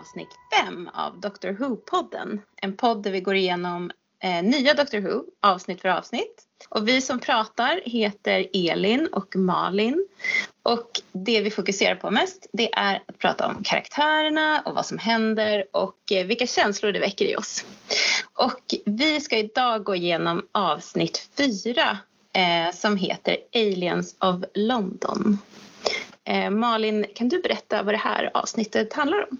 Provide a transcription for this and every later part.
avsnitt 5 av Doctor Who-podden. En podd där vi går igenom eh, nya Doctor Who avsnitt för avsnitt. Och vi som pratar heter Elin och Malin. Och det vi fokuserar på mest det är att prata om karaktärerna och vad som händer och eh, vilka känslor det väcker i oss. Och vi ska idag gå igenom avsnitt 4 eh, som heter Aliens of London. Eh, Malin, kan du berätta vad det här avsnittet handlar om?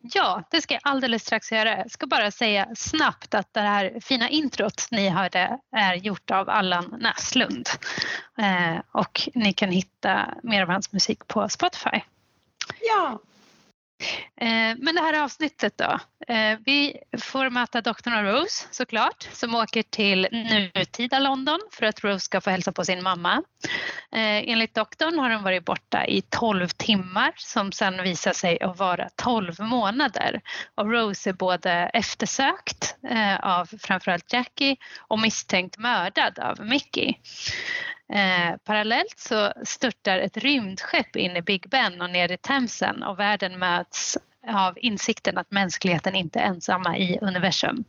Ja, det ska jag alldeles strax göra. Jag ska bara säga snabbt att det här fina introt ni hörde är gjort av Allan Näslund. Eh, och ni kan hitta mer av hans musik på Spotify. Ja, Eh, men det här avsnittet då. Eh, vi får möta doktorn och Rose såklart som åker till nutida London för att Rose ska få hälsa på sin mamma. Eh, enligt doktorn har hon varit borta i 12 timmar som sen visar sig att vara 12 månader. Och Rose är både eftersökt eh, av framförallt Jackie och misstänkt mördad av Mickey. Eh, parallellt så störtar ett rymdskepp in i Big Ben och ner i Themsen och världen möts av insikten att mänskligheten inte är ensamma i universum.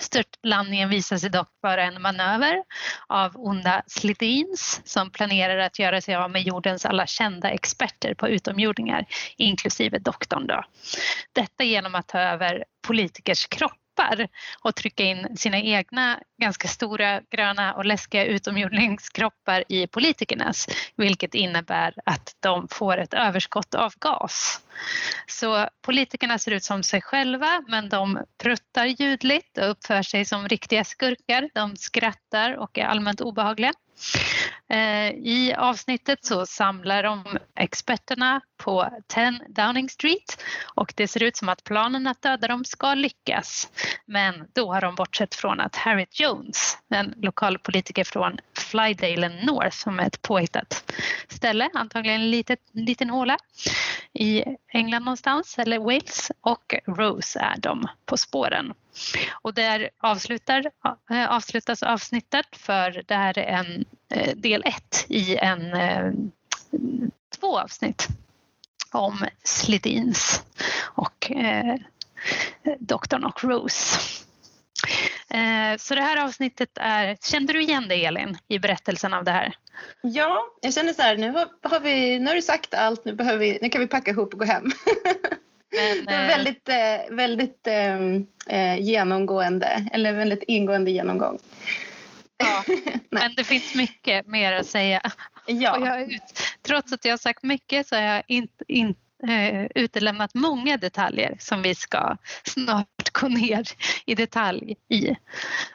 Störtlandningen visar sig dock vara en manöver av onda Slitins som planerar att göra sig av med jordens alla kända experter på utomjordingar, inklusive doktorn. Då. Detta genom att ta över politikers kropp kroppar och trycka in sina egna ganska stora gröna och läskiga utomjordingskroppar i politikernas vilket innebär att de får ett överskott av gas. Så politikerna ser ut som sig själva men de pruttar ljudligt och uppför sig som riktiga skurkar. De skrattar och är allmänt obehagliga. Eh, I avsnittet så samlar de experterna på 10 Downing Street och det ser ut som att planen att döda dem ska lyckas. Men då har de bortsett från att Harriet Jones, en lokal politiker från Flydale North som är ett påhittat ställe, antagligen en liten, liten håla i England någonstans eller Wales och Rose är de på spåren. Och där avslutar, eh, avslutas avsnittet för det här är en eh, del ett i en eh, två avsnitt om Slidins och eh, doktorn och Rose. Eh, så det här avsnittet är, kände du igen dig Elin i berättelsen av det här? Ja, jag känner så här, nu har, har vi, nu har du sagt allt, nu, behöver vi, nu kan vi packa ihop och gå hem. Men, eh, väldigt, eh, väldigt eh, genomgående, eller väldigt ingående genomgång. Ja, men det finns mycket mer att säga. Ja. Jag, trots att jag har sagt mycket så har jag inte, inte eh, utelämnat många detaljer som vi ska snart gå ner i detalj i,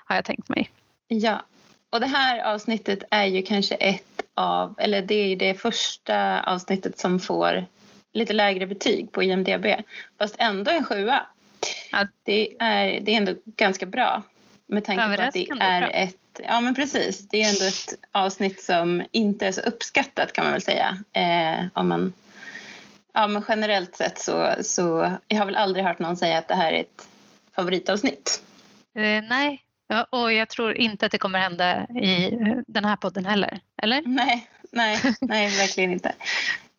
har jag tänkt mig. Ja, och det här avsnittet är ju kanske ett av, eller det är det första avsnittet som får lite lägre betyg på IMDB, fast ändå en sjua. Ja. Det, är, det är ändå ganska bra med tanke på att det är bra. ett Ja men precis, det är ändå ett avsnitt som inte är så uppskattat kan man väl säga. Eh, om man Ja, men generellt sett så, så jag har väl aldrig hört någon säga att det här är ett favoritavsnitt. Eh, nej, och jag tror inte att det kommer hända i den här podden heller. Eller? Nej, nej, nej verkligen inte.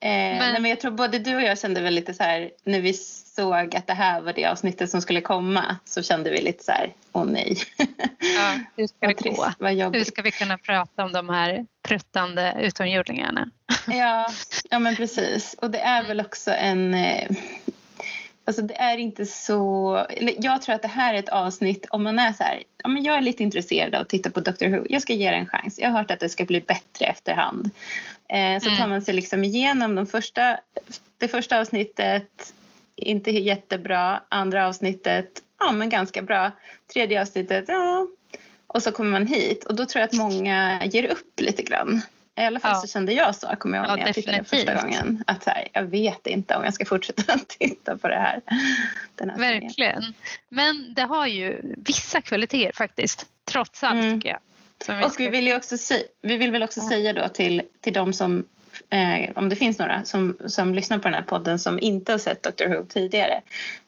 Eh, men... Nej, men jag tror både du och jag kände väl lite så här när vi såg att det här var det avsnittet som skulle komma så kände vi lite så här, åh nej. Ja, hur ska det gå? Hur ska vi kunna prata om de här pruttande utomjordingarna? Ja, ja men precis. Och det är väl också en... Alltså det är inte så... Jag tror att det här är ett avsnitt om man är så här... Ja, men jag är lite intresserad av att titta på Doctor Who. Jag ska ge det en chans. Jag har hört att det ska bli bättre efterhand. Eh, så mm. tar man sig liksom igenom de första, det första avsnittet. Inte jättebra. Andra avsnittet, ja men ganska bra. Tredje avsnittet, ja. Och så kommer man hit och då tror jag att många ger upp lite grann. I alla fall ja. så kände jag så, kommer jag ihåg ja, när jag tittade första gången. Att här, jag vet inte om jag ska fortsätta titta på det här. här Verkligen. Serien. Men det har ju vissa kvaliteter faktiskt, trots allt mm. tycker jag. Och vi vill, ju också vi vill väl också ja. säga då till, till de som, eh, om det finns några som, som lyssnar på den här podden som inte har sett Dr Who tidigare,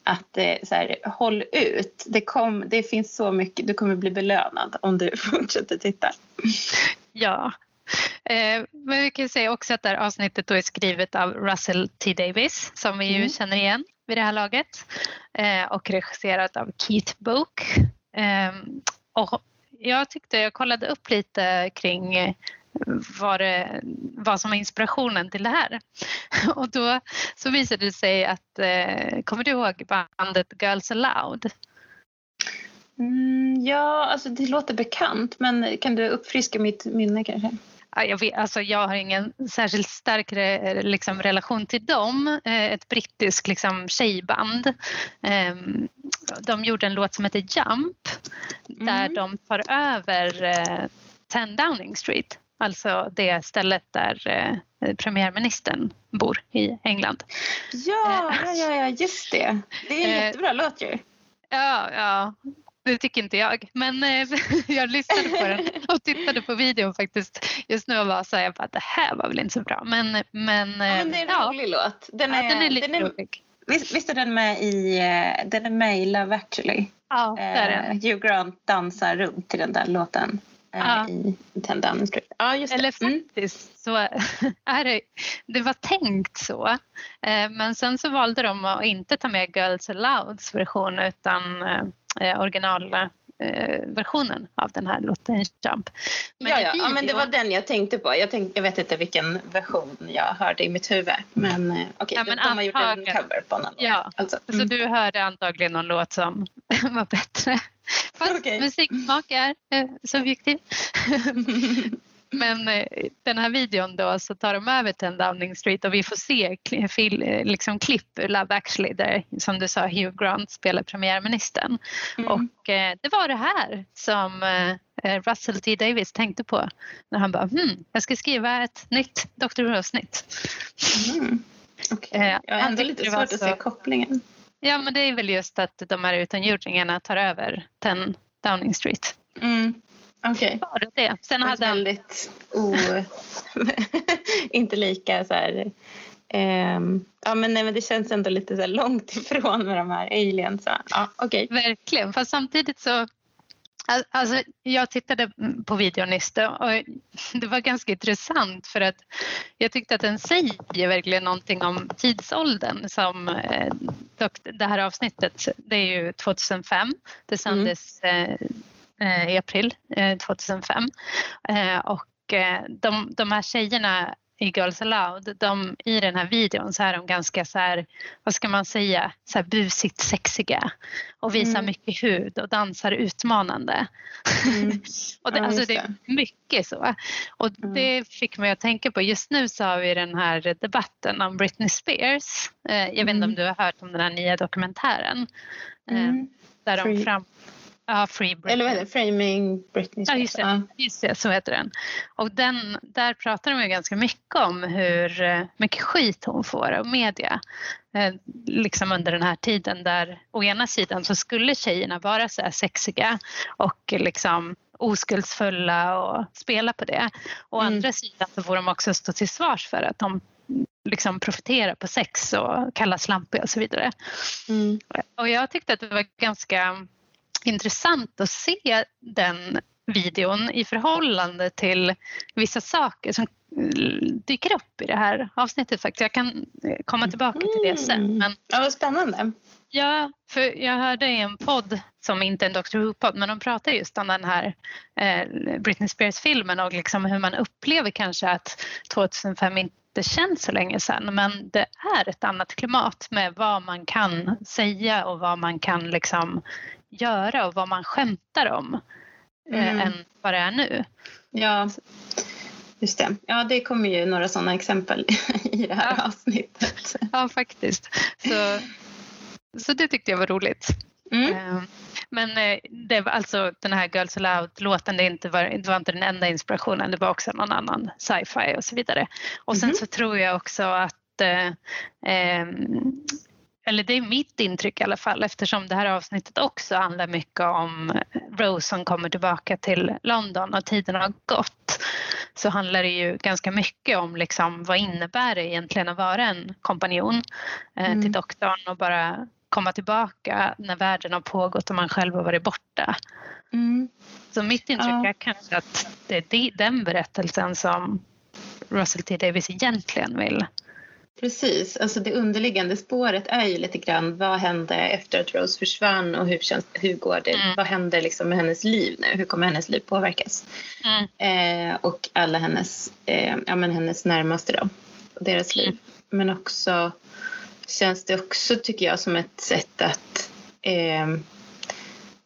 att eh, så här, håll ut. Det, kom, det finns så mycket, du kommer bli belönad om du fortsätter titta. Ja, men vi kan säga också att det här avsnittet då är skrivet av Russell T Davis som vi ju mm. känner igen vid det här laget eh, och regisserat av Keith Book. Ehm, och jag tyckte jag kollade upp lite kring vad, det, vad som var inspirationen till det här. Och då så visade det sig att, eh, kommer du ihåg bandet Girls Aloud? Mm, ja, alltså det låter bekant men kan du uppfriska mitt minne kanske? Jag, vet, alltså jag har ingen särskilt stark re, liksom, relation till dem. Eh, ett brittiskt liksom, tjejband. Ehm, de gjorde en låt som heter Jump där mm. de tar över 10 eh, Downing Street Alltså det stället där eh, premiärministern bor i England. Ja, ja, ja, ja just det. Det är en jättebra låt ju. Ja, ja, det tycker inte jag. Men eh, jag lyssnade på den och tittade på videon faktiskt just nu och var så här, jag bara, det här var väl inte så bra. Men, men, ja, men det är en ja. rolig låt. Den är, ja, den är lite den är, rolig. Visst, visst, är den med i, den är med i Love actually? Ja, det är den. Hugh Grant dansar runt till den där låten ja. i. Ja, just det. Eller mm. faktiskt så är det, det var tänkt så. Eh, men sen så valde de att inte ta med Girls Alouds version utan eh, originalversionen av den här låten Jump. Men ja, ja. Ja, men det var den jag tänkte på. Jag, tänkte, jag vet inte vilken version jag hörde i mitt huvud. Men okej, okay, ja, men de, de har gjort en cover på någon Ja, alltså. mm. så du hörde antagligen någon låt som var bättre. Fast okay. musiksmak är eh, subjektiv. Men eh, den här videon då så tar de över till Downing Street och vi får se liksom klipp ur Love actually där som du sa Hugh Grant spelar premiärministern. Mm. Och eh, det var det här som eh, Russell T Davis tänkte på när han bara hmm, jag ska skriva ett nytt Dr. Who-avsnitt. Mm. Okay. Eh, jag har ändå lite svårt att se kopplingen. Ja, men det är väl just att de här utomjordingarna tar över 10 Downing Street. Mm. Okay. det. Sen det hade väldigt o... inte lika så här... Um, ja, men, nej, men det känns ändå lite så långt ifrån med de här aliens. Ja, okay. Verkligen, fast samtidigt så Alltså, jag tittade på videon nyss och det var ganska intressant för att jag tyckte att den säger verkligen någonting om tidsåldern som eh, det här avsnittet, det är ju 2005, det sändes mm. I april 2005 och de, de här tjejerna i Girls Aloud, de, i den här videon så är de ganska så här, vad ska man säga, så här busigt sexiga och visar mm. mycket hud och dansar utmanande. Mm. och det, ja, alltså det är mycket så. Och mm. det fick mig att tänka på, just nu så har vi den här debatten om Britney Spears. Eh, jag vet inte om mm. du har hört om den här nya dokumentären. Eh, mm. där de fram, Ja, Free Britney. Eller vad heter? Framing Britney Ja, just det. Ja. just det. Så heter den. Och den, där pratar de ju ganska mycket om hur eh, mycket skit hon får av media. Eh, liksom under den här tiden där å ena sidan så skulle tjejerna vara så här sexiga och liksom oskuldsfulla och spela på det. Å mm. andra sidan så får de också stå till svars för att de liksom profiterar på sex och kallas lampiga och så vidare. Mm. Och jag tyckte att det var ganska intressant att se den videon i förhållande till vissa saker som dyker upp i det här avsnittet faktiskt. Jag kan komma tillbaka till det sen. Mm. Men, ja, vad spännande. Ja, för jag hörde i en podd som inte är en Dr Who-podd men de pratar just om den här eh, Britney Spears-filmen och liksom hur man upplever kanske att 2005 inte känns så länge sedan men det är ett annat klimat med vad man kan säga och vad man kan liksom göra och vad man skämtar om eh, mm. än vad det är nu. Ja, just det. Ja, det kommer ju några sådana exempel i det här ja. avsnittet. Ja, faktiskt. Så, så det tyckte jag var roligt. Mm. Eh, men eh, det var alltså den här Girls Aloud-låten, det, inte var, det var inte den enda inspirationen, det var också någon annan sci-fi och så vidare. Och sen mm. så tror jag också att eh, eller det är mitt intryck i alla fall eftersom det här avsnittet också handlar mycket om Rose som kommer tillbaka till London och tiden har gått så handlar det ju ganska mycket om liksom, vad innebär det egentligen att vara en kompanjon eh, mm. till doktorn och bara komma tillbaka när världen har pågått och man själv har varit borta. Mm. Så mitt intryck Ja. är kanske att det är de- den berättelsen som Russell T Davis egentligen vill. Precis, alltså det underliggande spåret är ju lite grann vad hände efter att Rose försvann och hur, känns, hur går det, Mm. vad händer liksom med hennes liv nu, hur kommer hennes liv påverkas? Eh, och alla hennes, eh, ja men hennes närmaste då, och deras liv. Men också känns det också tycker jag som ett sätt att eh,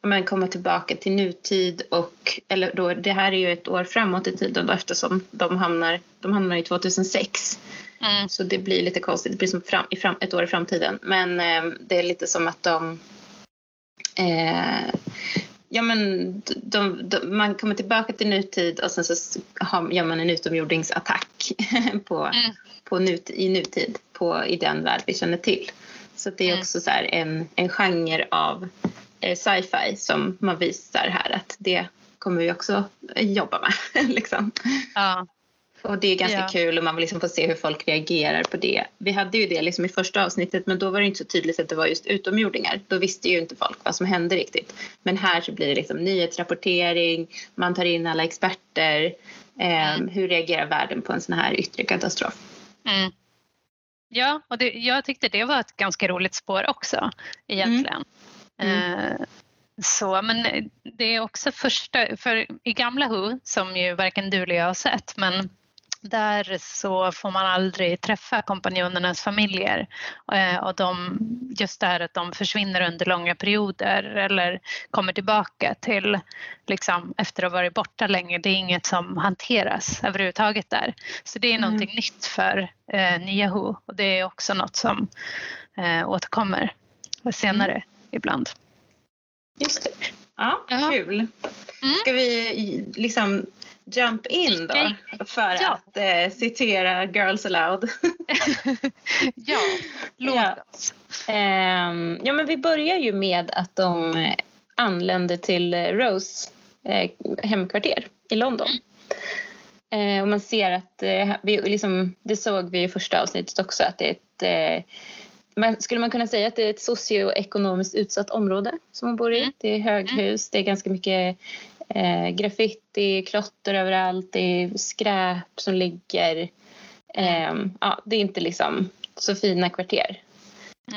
men komma tillbaka till nutid och eller då, det här är ju ett år framåt i tiden då, eftersom de hamnar, de hamnar i 2006. Mm. Så det blir lite konstigt, det blir som fram, i fram, ett år i framtiden. Men eh, det är lite som att de... Eh, ja men de, de, man kommer tillbaka till nutid och sen så har, gör man en utomjordingsattack på, Mm. på nut, i nutid på, i den värld vi känner till. Så det är Mm. också så här en, en genre av eh, sci-fi som man visar här att det kommer vi också jobba med. liksom. Ja. Och det är ganska Ja. kul och man vill liksom få se hur folk reagerar på det. Vi hade ju det liksom i första avsnittet men då var det inte så tydligt att det var just utomjordingar. Då visste ju inte folk vad som hände riktigt. Men här så blir det liksom nyhetsrapportering, man tar in alla experter. Eh, Mm. Hur reagerar världen på en sån här yttre katastrof? Mm. Ja, och det, jag tyckte det var ett ganska roligt spår också egentligen. Mm. Eh, så, men det är också första, för i gamla Who, som ju varken du eller jag har sett, men där så får man aldrig träffa kompanjonernas familjer eh, och de, just det här att de försvinner under långa perioder eller kommer tillbaka till liksom, efter att ha varit borta länge. Det är inget som hanteras överhuvudtaget där. Så det är Mm. någonting nytt för eh, nya Who och det är också något som eh, återkommer senare ibland. Just det. Ja, Ja. kul. Mm. Ska vi liksom jump in då för Ja. att eh, citera Girls Aloud? ja, låt Ja. oss. Ehm, ja, men vi börjar ju med att de anländer till eh, Rose eh, hemkvarter i London. Eh, och man ser att, eh, vi, liksom, det såg vi i första avsnittet också, att det är ett eh, men skulle man kunna säga att det är ett socioekonomiskt utsatt område som man bor i? Mm. Det är höghus, det är ganska mycket eh, graffiti, klotter överallt, det är skräp som ligger. Ehm, ja, det är inte liksom så fina kvarter.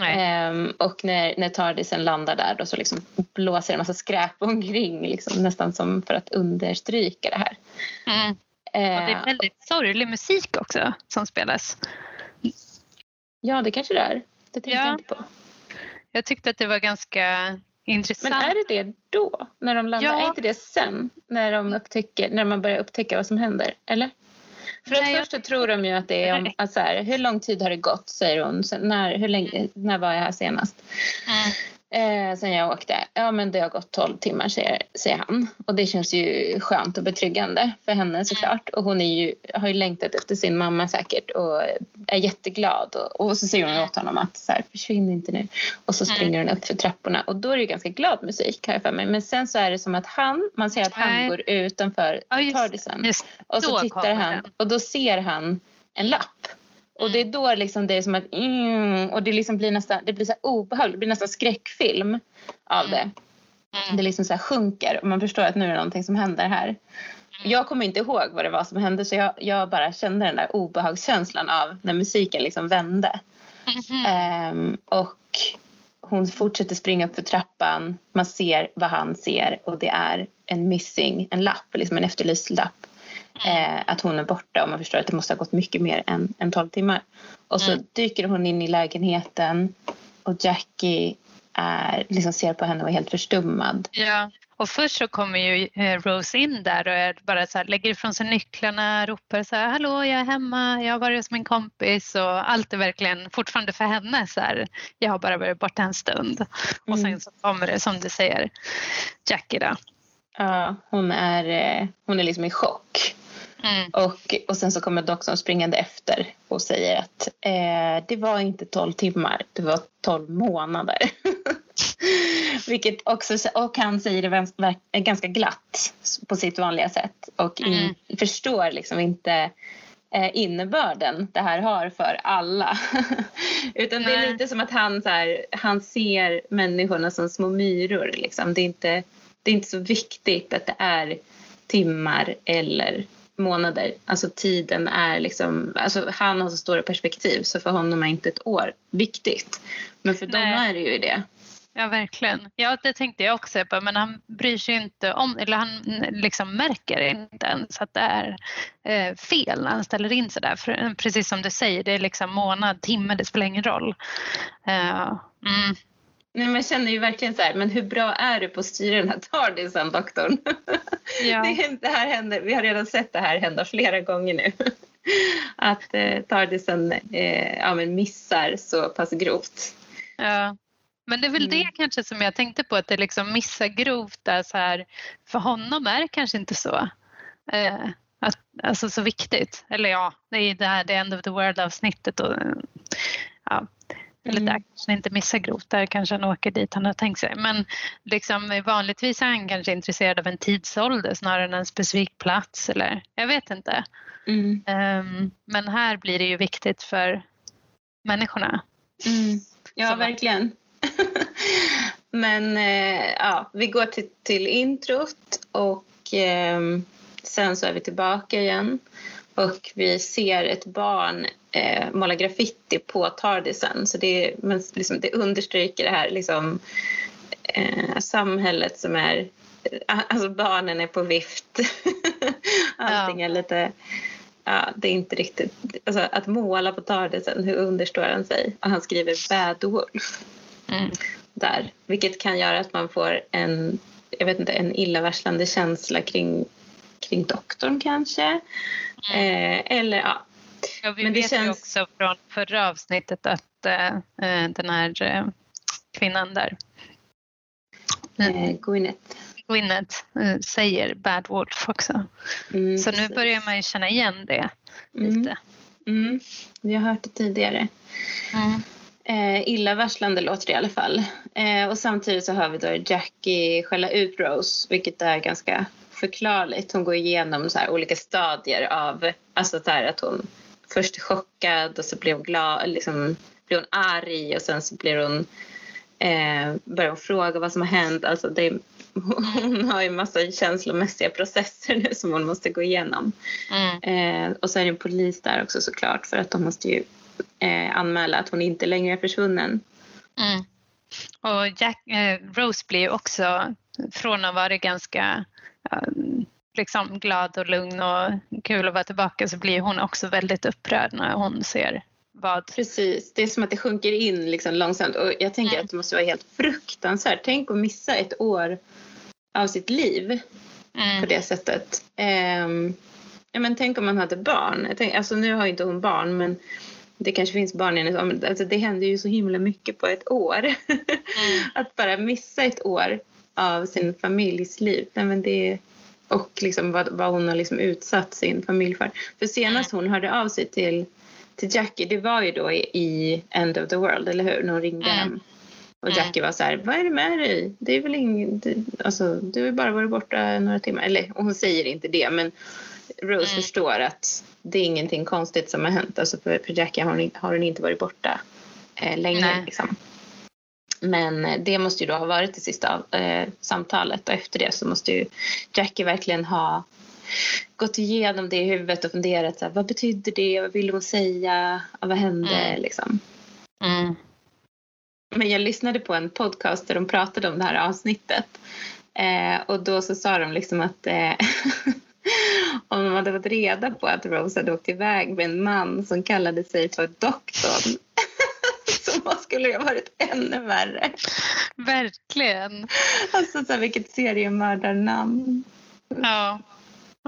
Ehm, och när, när Tardisen landar där då så liksom blåser en massa skräp omkring liksom, nästan som för att understryka det här. Mm. Och det är Ehm, väldigt sorglig musik också som spelas. ja, det kanske det är. Det tänkte Ja. jag inte på. Jag tyckte att det var ganska intressant. Men är det det då? När de landar? Ja. Är inte det sen? När, de upptäcker, när man börjar upptäcka vad som händer? Eller? För att Nej, jag först så tror de ju att det är om, att så här, hur lång tid har det gått säger hon. Sen, när, hur länge, när var jag här senast? Mm. Eh, sen jag åkte. Ja men det har gått 12 timmar säger, säger han. Och det känns ju skönt och betryggande för henne såklart. Och hon är ju, har ju längtat efter sin mamma säkert och är jätteglad. Och, och så säger hon åt honom att så här, försvinn inte nu. Och så springer hon upp för trapporna. Och då är det ju ganska glad musik har jag för mig. Men sen så är det som att han, man ser att han går utanför Ja, just, Tardisen. just Och så tittar han och då ser han en lapp. Och det är då liksom det är som att mm, och det liksom blir nästan det blir så obehagligt, det blir nästan skräckfilm av det. Mm. Det liksom så här sjunker och man förstår att nu är det någonting som händer här. Jag kommer inte ihåg vad det var som hände så jag, jag bara kände den där obehagskänslan av när musiken liksom vände. Mhm. Ehm, och hon fortsätter springa upp för trappan. Man ser vad han ser och det är en missing, en lapp, liksom en efterlyst lapp. Eh, att hon är borta och man förstår att det måste ha gått mycket mer än, än 12 timmar. Och så Mm. dyker hon in i lägenheten och Jackie är, liksom ser på henne och är helt förstummad. Ja, och först så kommer ju eh, Rose in där och är bara så här, lägger ifrån sig nycklarna, ropar så här, hallå jag är hemma, jag har varit hos min kompis och allt är verkligen fortfarande för henne så här, jag har bara varit borta en stund. Och sen Mm. så kommer det som du säger, Jackie då. Ja, hon är, eh, hon är liksom i chock. Mm. Och, och sen så kommer doktorn springande efter och säger att eh, det var inte 12 timmar, det var 12 månader. Vilket också, och han säger det ganska glatt på sitt vanliga sätt och in, Mm. förstår liksom inte eh, innebörden det här har för alla. Utan det är Nej. lite som att han, så här, han ser människorna som små myror. Liksom. Det, är inte, det är inte så viktigt att det är timmar eller månader. Alltså tiden är liksom, alltså han har så stora perspektiv så för honom är inte ett år viktigt. Men för Nej. dem är det ju det. Ja, verkligen. Ja, det tänkte jag också på, men han bryr sig inte om, eller han liksom märker inte ens att det är eh, fel när han ställer in sig där. För, precis som du säger, det är liksom månad, timme, det spelar ingen roll. Uh, mm. Nej, men jag känner ju verkligen så här, men hur bra är du på att styra den här tardisen, doktorn? Ja. Det, det, här händer, vi har redan sett det här hända flera gånger nu. Att eh, tardisen eh, ja, men missar så pass grovt. Ja. Men det är väl mm. det kanske som jag tänkte på, att det liksom missar grovt där så här, för honom är det kanske inte så. Eh, att, alltså så viktigt. Eller ja, det är det här The End of the World avsnittet och ja, eller där mm. kanske inte missar grovt, där kanske han åker dit han har tänkt sig. Men liksom, vanligtvis är han kanske intresserad av en tidsålder snarare än en specifik plats eller jag vet inte. Mm. Um, men här blir det ju viktigt för människorna. Mm. Ja, Så verkligen. Men eh, ja, vi går till, till introt och eh, sen så är vi tillbaka igen. Och vi ser ett barn eh, måla graffiti på Tardisen. Så det, men liksom, det understryker det här liksom, eh, samhället som är... Alltså barnen är på vift. Allting ja. är lite... Ja, det är inte riktigt... Alltså, att måla på Tardisen, hur understår han sig? Och han skriver Bad Wolf. Mm. Där, vilket kan göra att man får en, jag vet inte, en illavarslande känsla kring, kring doktorn kanske. Mm. Eh, eller ja. ja vi Men vet känns... ju också från förra avsnittet att eh, eh den här eh, kvinnan där. Eh, Gwyneth. Gwyneth eh, säger Bad Wolf också. Mm, Så nu börjar man ju känna igen det mm. lite. Mm. Vi har hört det tidigare. Mm. Eh, illavarslande låter det i alla fall. Eh, och samtidigt så hör vi då Jackie skälla ut Rose, vilket är ganska förklarligt. Hon går igenom så olika stadier av, alltså så att hon först är chockad och så blir hon glad, liksom blir hon arg och sen så blir hon, eh, börjar hon fråga vad som har hänt. Alltså det, hon har ju massa känslomässiga processer nu som hon måste gå igenom. Mm. Eh, och så är det en polis där också såklart för att de måste ju eh, anmäla att hon inte längre är försvunnen. Mm. Och Jack, eh, Rose blir också, från att vara ganska liksom glad och lugn och kul att vara tillbaka så blir hon också väldigt upprörd när hon ser vad... Precis, det är som att det sjunker in liksom långsamt och jag tänker mm. att det måste vara helt fruktansvärt. Tänk att missa ett år av sitt liv mm. på det sättet. Um, ja, men tänk om man hade barn. Jag tänk, alltså nu har inte hon barn men det kanske finns barn i hennes alltså Det händer ju så himla mycket på ett år. Mm. att bara missa ett år av sin familjs liv. Men det, och liksom vad, vad hon har liksom utsatt sin familj för. För senast hon hörde av sig till, till Jackie, det var ju då i, i End of the World, eller hur? När hon ringde mm. hem. Och Jackie var så här, vad är det med dig? Det är väl ingen, alltså, du har ju bara varit borta några timmar. Eller hon säger inte det, men Rose mm. förstår att det är ingenting konstigt som har hänt. Alltså för, för Jackie har hon, har hon inte varit borta eh, länge. Liksom. Men det måste ju då ha varit det sista eh, samtalet och efter det så måste ju Jackie verkligen ha gått igenom det i huvudet och funderat så här, vad betyder det, vad ville hon säga, vad hände mm. liksom. Mm. Men jag lyssnade på en podcast där de pratade om det här avsnittet eh, och då så sa de liksom att eh, om de hade fått reda på att Rose hade åkt iväg med en man som kallade sig för doktorn så skulle det ha varit ännu värre. Verkligen. Alltså så här, vilket seriemördarnamn. Ja,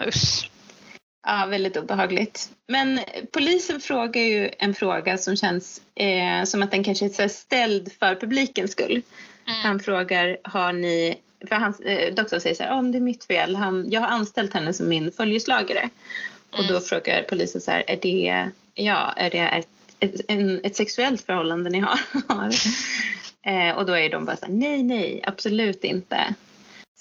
usch. Ja, väldigt obehagligt. Men polisen frågar ju en fråga som känns eh, som att den kanske är ställd för publikens skull. Mm. Han frågar, har ni för hans, eh, doktorn säger så här, om det är mitt fel, han, jag har anställt henne som min följeslagare. Mm. Och då frågar polisen så här, är det, ja, är det ett, en, ett sexuellt förhållande ni har? eh, och då är de bara så här, nej, nej, absolut inte.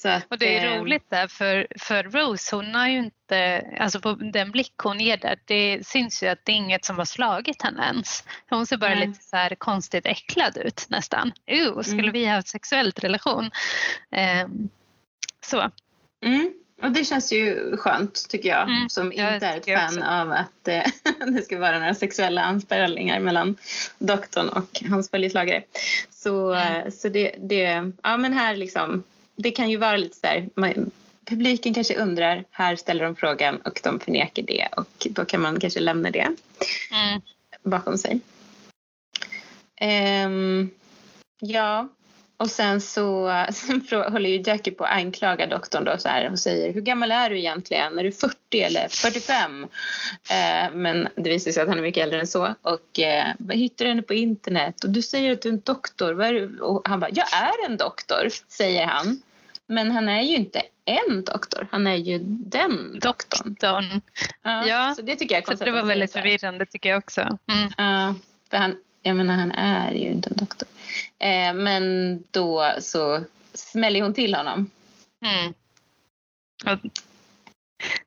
Att, och det är eh, roligt där för, för Rose hon har ju inte, alltså på den blick hon ger där, det syns ju att det är inget som har slagit henne ens. Hon ser bara mm. lite så här konstigt äcklad ut nästan. Uh, skulle mm. vi ha en sexuellt relation? Um, så. Mm. Och det känns ju skönt tycker jag Mm, som inte är ett fan också. av att eh, det ska vara några sexuella anspelningar mellan doktorn och hans följeslagare. Så, Mm. eh, så det, det, ja men här liksom, det kan ju vara lite så där, man, publiken kanske undrar, här ställer de frågan och de förnekar det och då kan man kanske lämna det Mm. bakom sig. Ehm, ja, och sen så sen håller ju Jackie på att anklaga doktorn då så här och säger hur gammal är du egentligen? Är du 40 eller 45? Eh, men det visar sig att han är mycket äldre än så och eh, hittar du henne på internet? Och du säger att du är en doktor. Vad är du? Och han bara, jag är en doktor, säger han. Men han är ju inte en doktor, han är ju den doktorn. Doktorn. Ja, Ja, så det tycker jag är Så konstigt det att var väldigt så förvirrande tycker jag också. Mm. Ja, för han, jag menar han är ju inte en doktor. Eh, men då så smäller hon till honom. Mm.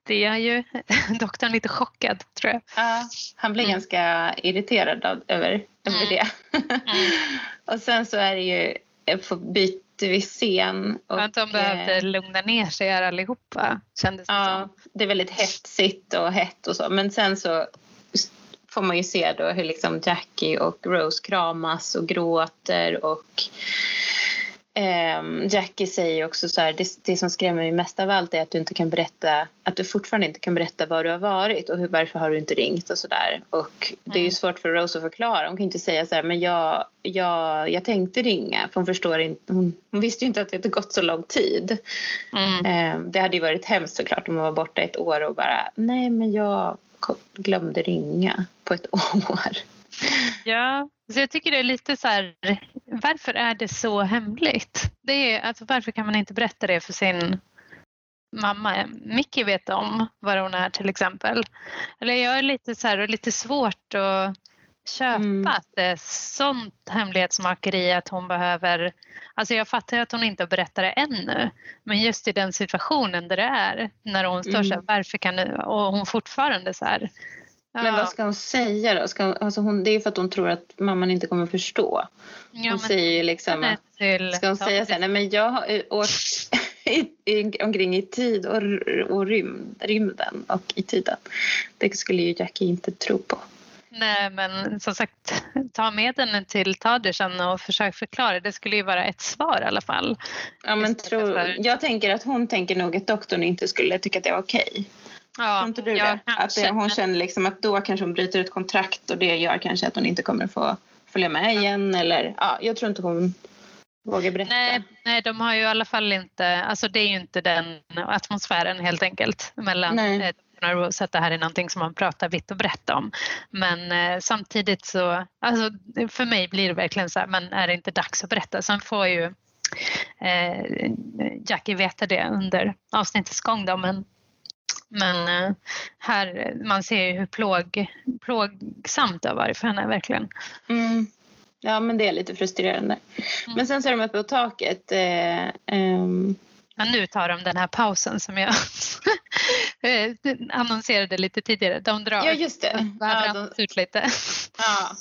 Det är ju doktorn lite chockad tror jag. Ja, han blir Mm. ganska irriterad av, över, över Mm. det. Mm. och sen så är det ju, eh, byter vi scen. Och, att de behövde eh, lugna ner sig här allihopa kändes det Ja, som. det är väldigt hetsigt och hett och så. Men sen så får man ju se då hur liksom Jackie och Rose kramas och gråter och ehm, Jackie säger också så här, det, det som skrämmer mig mest av allt är att du inte kan berätta, att du fortfarande inte kan berätta var du har varit och hur, varför har du inte ringt och sådär. Och det är ju Mm. svårt för Rose att förklara. Hon kan inte säga så här, men jag, jag, jag tänkte ringa. För hon förstår inte, hon, hon visste ju inte att det hade gått så lång tid. Mm. Eh, Det hade ju varit hemskt såklart om man var borta ett år och bara nej men jag glömde ringa på ett år. Ja, så jag tycker det är lite så här, varför är det så hemligt? Det är, alltså, varför kan man inte berätta det för sin mamma? Micke vet om var hon är till exempel. Eller jag är lite så här, lite svårt att köpa Mm. att det är sånt hemlighetsmakeri att hon behöver, alltså jag fattar att hon inte berättar det ännu, men just i den situationen där det är, när hon står så här, Mm. varför kan du, och hon fortfarande så här, Men ja, vad ska hon säga då? Ska hon, alltså hon, det är för att hon tror att mamman inte kommer förstå. Hon ja, men säger ju liksom till- ska hon säga så här, nej men jag har eh, åkt i, i, omkring i tid och, och rymd, rymden och i tiden. Det skulle ju Jackie inte tro på. Nej, men som sagt, ta med den till Tadersen och försök förklara. Det skulle ju vara ett svar i alla fall. Ja, men tror, för- jag tänker att hon tänker nog att doktorn inte skulle tycka att det var okej. Ja, Tror inte du ja, det? Att det, hon känner liksom att då kanske hon bryter ett kontrakt och det gör kanske att hon inte kommer få följa med igen. Eller, ja, jag tror inte hon vågar berätta. Nej, nej, de har ju i alla fall inte, alltså det är ju inte den atmosfären helt enkelt mellan Nej. Eh, Dr. Rose att det här är någonting som man pratar vitt och brett om. Men eh, samtidigt så, alltså för mig blir det verkligen så här, men är det inte dags att berätta? Sen får ju eh, Jackie veta det under avsnittets gång då, men men eh, här, man ser ju hur plåg, plågsamt det har varit för henne verkligen. Mm. Ja, men det är lite frustrerande. Mm. Men sen så är de uppe på taket. Eh, ehm, Men nu tar de den här pausen som jag eh, annonserade lite tidigare. De drar ja, just det. Ja, de, ut lite. ja.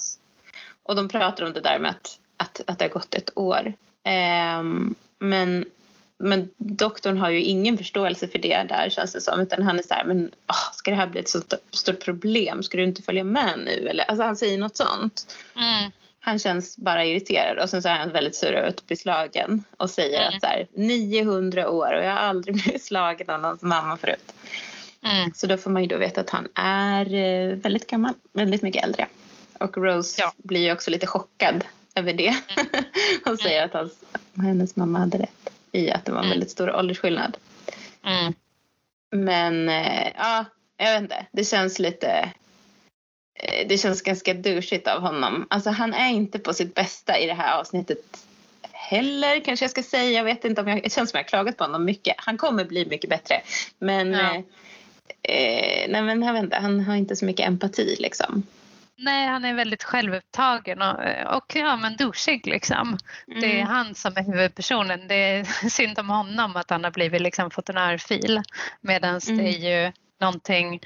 Och de pratar om det där med att, att, att det har gått ett år. Ehm, men, men doktorn har ju ingen förståelse för det där känns det som. Utan han är så här, men åh, ska det här bli ett så stort, stort problem? Ska du inte följa med nu? Eller, alltså han säger något sånt. Mm. Han känns bara irriterad och sen så är han väldigt sur över att bli slagen och säger Mm. att så här, 900 år och jag har aldrig blivit slagen av någons mamma förut. Mm. Så då får man ju då veta att han är eh, väldigt gammal, väldigt mycket äldre. Och Rose Ja. blir ju också lite chockad över det. och säger att hans, hennes mamma hade rätt i att det var en Mm. väldigt stor åldersskillnad. Mm. Men eh, ja, jag vet inte. Det känns lite... eh, Det känns ganska douchigt av honom. Alltså han är inte på sitt bästa i det här avsnittet heller kanske jag ska säga. Jag vet inte om jag... Det känns som jag klagat på honom mycket. Han kommer bli mycket bättre. Men... Ja. Eh, eh, nej men jag vet inte. Han har inte så mycket empati liksom. Nej, han är väldigt självupptagen och, och ja, men douchig liksom. Det är Mm. han som är huvudpersonen. Det är synd om honom att han har blivit liksom örfil. Medan Mm. det är ju någonting,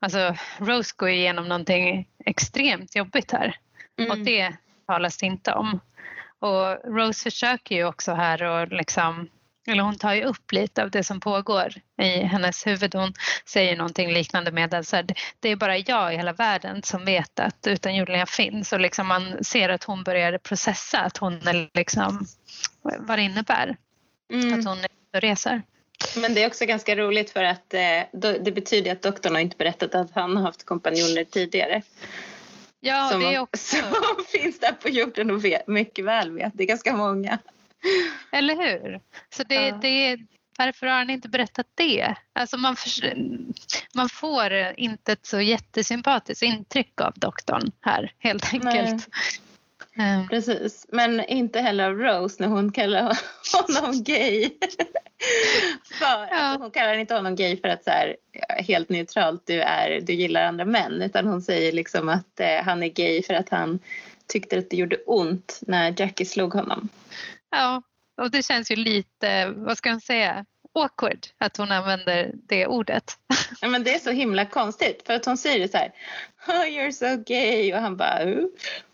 alltså Rose går igenom någonting extremt jobbigt här. Och Mm. det talas det inte om. Och Rose försöker ju också här och liksom eller hon tar ju upp lite av det som pågår i hennes huvud. Hon säger någonting liknande med att här, det är bara jag i hela världen som vet att utomjordingar finns och liksom man ser att hon börjar processa att hon är liksom, vad det innebär. Mm. Att hon är och reser. Men det är också ganska roligt för att eh, det betyder att doktorn har inte berättat att han har haft kompanjoner tidigare. Ja, som, det är också... Som finns där på jorden och vet, mycket väl vet. Det är ganska många. Eller hur? Så det, ja. det, varför har han inte berättat det? Alltså man, för, man får inte ett så jättesympatiskt intryck av doktorn här helt enkelt. Mm. Precis, men inte heller av Rose när hon kallar honom gay. för, ja. alltså, hon kallar inte honom gay för att så här, helt neutralt du, är, du gillar andra män utan hon säger liksom att eh, han är gay för att han tyckte att det gjorde ont när Jackie slog honom. Ja, och det känns ju lite, vad ska man säga, awkward att hon använder det ordet. Ja, men det är så himla konstigt för att hon säger det så här oh, you're so gay och han bara uh.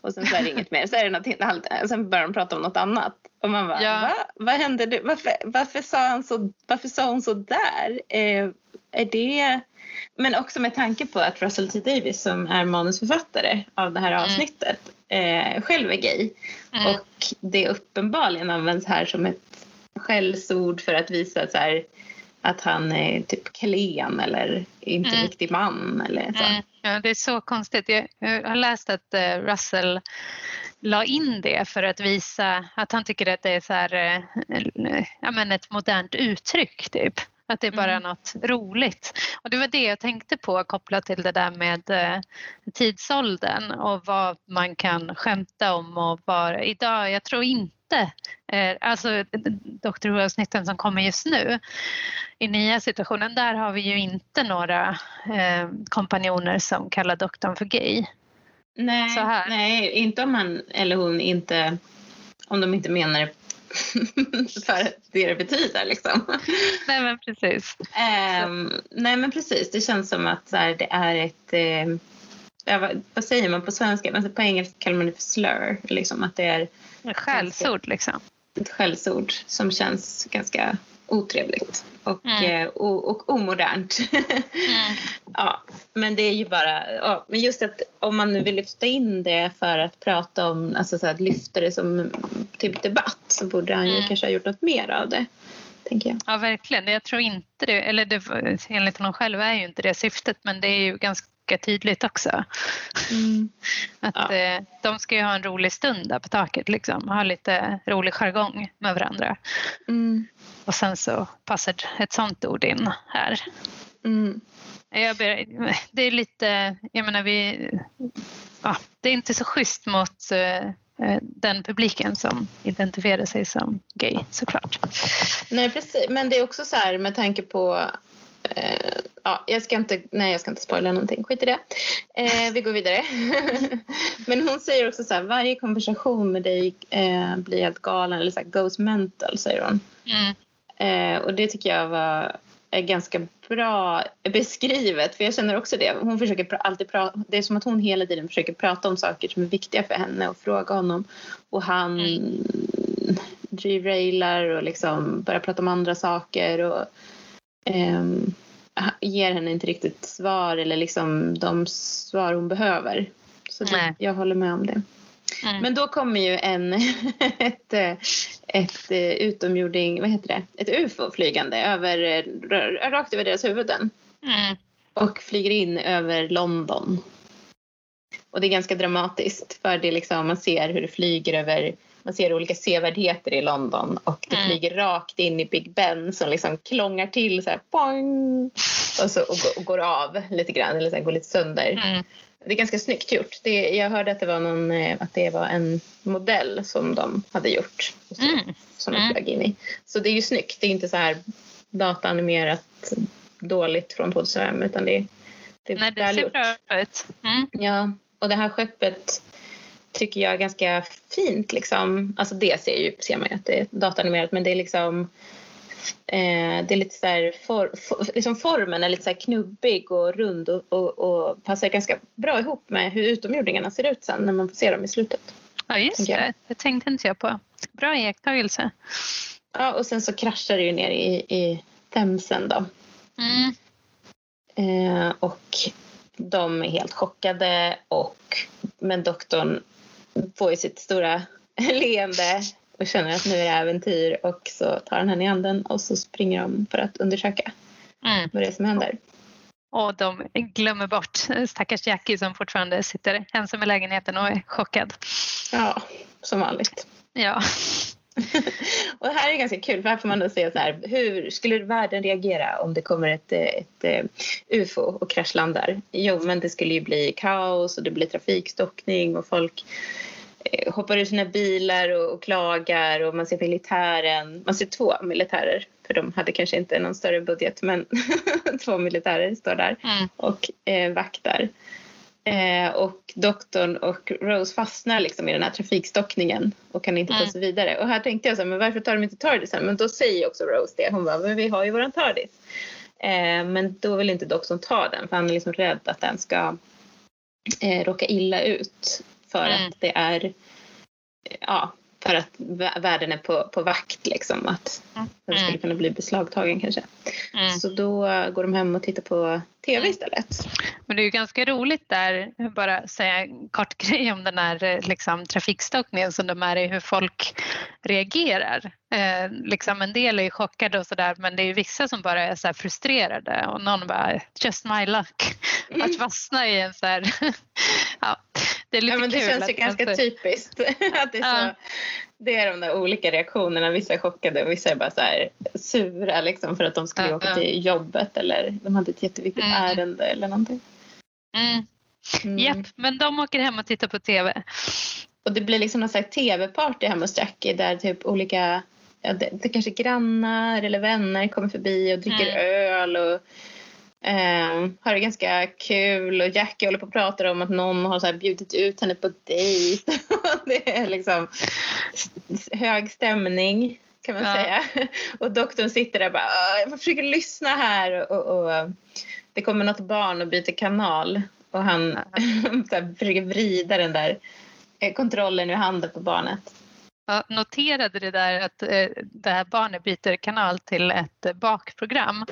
och sen så är det inget mer. Så är det något, sen börjar de prata om något annat och man bara ja. va? Vad hände? Du? Varför, varför, sa han så, varför sa hon så där? Eh, är det men också med tanke på att Russell T Davis som är manusförfattare av det här mm. avsnittet eh, själv är gay. Mm. Och det uppenbarligen används här som ett skällsord för att visa att, så här, att han är typ klen eller inte mm. riktig man. Eller så. Mm. Ja, det är så konstigt. Jag, har läst att uh, Russell la in det för att visa att han tycker att det är så här, uh, ja, men ett modernt uttryck. Typ. Att det är bara mm. något roligt. Och det var det jag tänkte på kopplat till det där med eh, tidsåldern och vad man kan skämta om och vad idag, jag tror inte eh, Alltså Dr Who-avsnitten som kommer just nu i nya situationen, där har vi ju inte några eh, kompanjoner som kallar doktorn för gay. Nej, nej, inte om han eller hon inte, om de inte menar det för det det betyder. Liksom. Nej men precis. Um, nej men precis, det känns som att här, det är ett ja, vad, vad, säger man på svenska? Alltså, på engelska kallar man det för slur. Liksom, att det är skällsord liksom. Ett skällsord som känns ganska otrevligt och, mm. eh, och, och omodernt. mm. ja, men det är ju bara, ja, men just att om man nu vill lyfta in det för att prata om, alltså så att lyfta det som typ debatt så borde han ju mm. kanske ha gjort något mer av det. Tänker jag. Ja verkligen, jag tror inte det, eller det, enligt honom själv är ju inte det syftet men det är ju ganska tydligt också. Mm. Att ja. eh, de ska ju ha en rolig stund där på taket liksom, ha lite rolig jargong med varandra. Mm. Och sen så passar ett sånt ord in här. Mm. Jag ber, det är lite, jag menar vi, ja, det är inte så schysst mot eh, den publiken som identifierar sig som gay såklart. Nej precis, men det är också så här med tanke på eh, ja, jag ska inte, nej jag ska inte spoila någonting, skit i det. Eh, vi går vidare. Men hon säger också så här, varje konversation med dig eh, blir helt galen eller så här, goes mental säger hon. Mm. Eh, och det tycker jag var är ganska bra beskrivet för jag känner också det. Hon försöker alltid prata, det är som att hon hela tiden försöker prata om saker som är viktiga för henne och fråga honom och han mm. derailar och liksom börjar prata om andra saker och um, ger henne inte riktigt svar eller liksom de svar hon behöver. Så det, jag håller med om det. Mm. Men då kommer ju en, ett, ett utomjording, vad heter det, ett ufo flygande över, rakt över deras huvuden. Mm. Och flyger in över London. Och det är ganska dramatiskt för det liksom, man ser hur det flyger över man ser olika sevärdheter i London och det mm. flyger rakt in i Big Ben som liksom klångar till så här, poing, och, så, och, och, går av lite grann eller så här, går lite sönder. Mm. Det är ganska snyggt gjort. Det, jag hörde att det var någon, eh, att det var en modell som de hade gjort. Så, mm. Som de flög in i. Så det är ju snyggt. Det är inte så här dataanimerat dåligt från 2005 utan det, det är Nej, det ser bra ut. Mm. Ja, och det här skeppet tycker jag är ganska fint. Liksom. Alltså det ser, ju, ser man ju att det är datanimerat men det är liksom eh, det är lite så här, for, for, liksom formen är lite så knubbig och rund och, och, och, passar ganska bra ihop med hur utomjordingarna ser ut sen när man får se dem i slutet. Ja just det, det tänkte inte jag på. Bra iakttagelse. ja, och sen så kraschar det ju ner i, i Themsen då. Mm. Eh, och de är helt chockade och men doktorn får ju sitt stora leende och känner att nu är det äventyr och så tar han henne i handen och så springer de för att undersöka Mm. vad det är som händer. Och de glömmer bort stackars Jackie som fortfarande sitter ensam i lägenheten och är chockad. Ja, som vanligt. Ja. Och det här är ganska kul, för här får man då se så här, hur skulle världen reagera om det kommer ett, eh, ett, ett ufo och kraschlandar? Jo, men det skulle ju bli kaos och det blir trafikstockning och folk eh, hoppar ur sina bilar och, och klagar och man ser militären, man ser två militärer för de hade kanske inte någon större budget men två militärer står där Mm. och eh, vaktar. Eh, och doktorn och Rose fastnar liksom i den här trafikstockningen och kan inte ta Mm. sig vidare. Och här tänkte jag så här, men varför tar de inte TARDISen? Men då säger också Rose det. Hon bara, men vi har ju våran TARDIS. Eh, men då vill inte doktorn ta den för han är liksom rädd att den ska eh, råka illa ut för Mm. att det är ja, för att vä- världen är på, på vakt liksom att den skulle Mm. kunna bli beslagtagen kanske. Mm. Så då går de hem och tittar på tv Mm. istället. Men det är ju ganska roligt där, bara säga en kort grej om den här eh, liksom, trafikstockningen som de är i, hur folk reagerar. Eh, liksom en del är ju chockade och sådär men det är ju vissa som bara är så frustrerade och någon bara just my luck. Att fastna i en så här, ja det är lite Ja, men det kul. känns ju ganska att- typiskt. att det, är så, Ja. det är de där olika reaktionerna. Vissa är chockade och vissa är bara så här sura liksom, för att de skulle Ja, åka ja. till jobbet eller de hade ett jätteviktigt Mm. ärende eller någonting. Mm. Mm. Japp, men de åker hem och tittar på TV. Och det blir liksom någon slags tv-party hemma hos Jackie där typ olika ja, det, det kanske grannar eller vänner kommer förbi och dricker Mm. öl och ehm, har det ganska kul och Jackie håller på och pratar om att någon har så här bjudit ut henne på dejt. det är liksom hög stämning kan man Ja. säga. Och doktorn sitter där och bara "Åh, jag försöker lyssna här och, och det kommer något barn och byter kanal och han så här, försöker vrida den där eh, kontrollen ur handen på barnet. Jag noterade det där att eh, det här barnet byter kanal till ett bakprogram.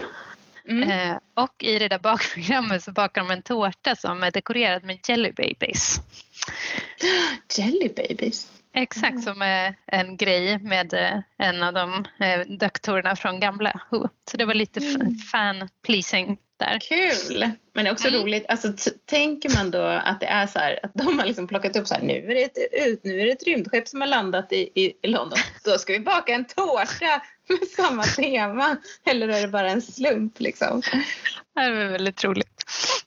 Mm. Eh, och i det där bakprogrammet så bakar de en tårta som är dekorerad med jelly babies. Jelly babies. Exakt Mm. som är en grej med eh, en av de eh, doktorerna från gamla Who. Så det var lite Mm. fan pleasing där. Kul! Men det är också Mm. roligt. Alltså, tänker man då att det är så här att de har liksom plockat upp så här nu är det ett, ut, nu är det ett rymdskepp som har landat i, i, i London. Då ska vi baka en tårta med samma tema. Eller är det bara en slump liksom? Det var väldigt roligt.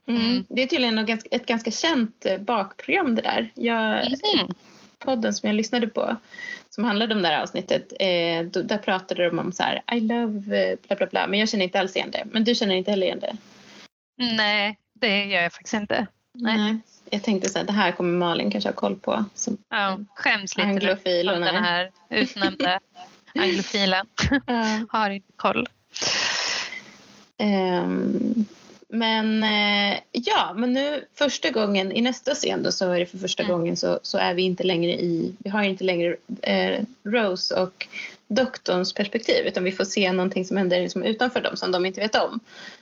Mm. Mm. Det är tydligen ganska, ett ganska känt eh, bakprogram det där. Jag, Mhm. podden som jag lyssnade på som handlade om det här avsnittet, eh, då, där pratade de om så här I love eh, bla bla bla, men jag känner inte alls igen det. Men du känner inte heller igen det? Nej, det gör jag faktiskt inte. Nej. Jag tänkte så här, det här kommer Malin kanske ha koll på. Som, Ja, skäms lite nu Anglofil, hon den är. här utnämnda anglofilen. Har inte koll. Ehm, men eh, ja, men nu första gången i nästa scen då så är det för första Mm. gången så, så är vi inte längre i, vi har inte längre eh, Rose och doktorns perspektiv utan vi får se någonting som händer liksom utanför dem som de inte vet om.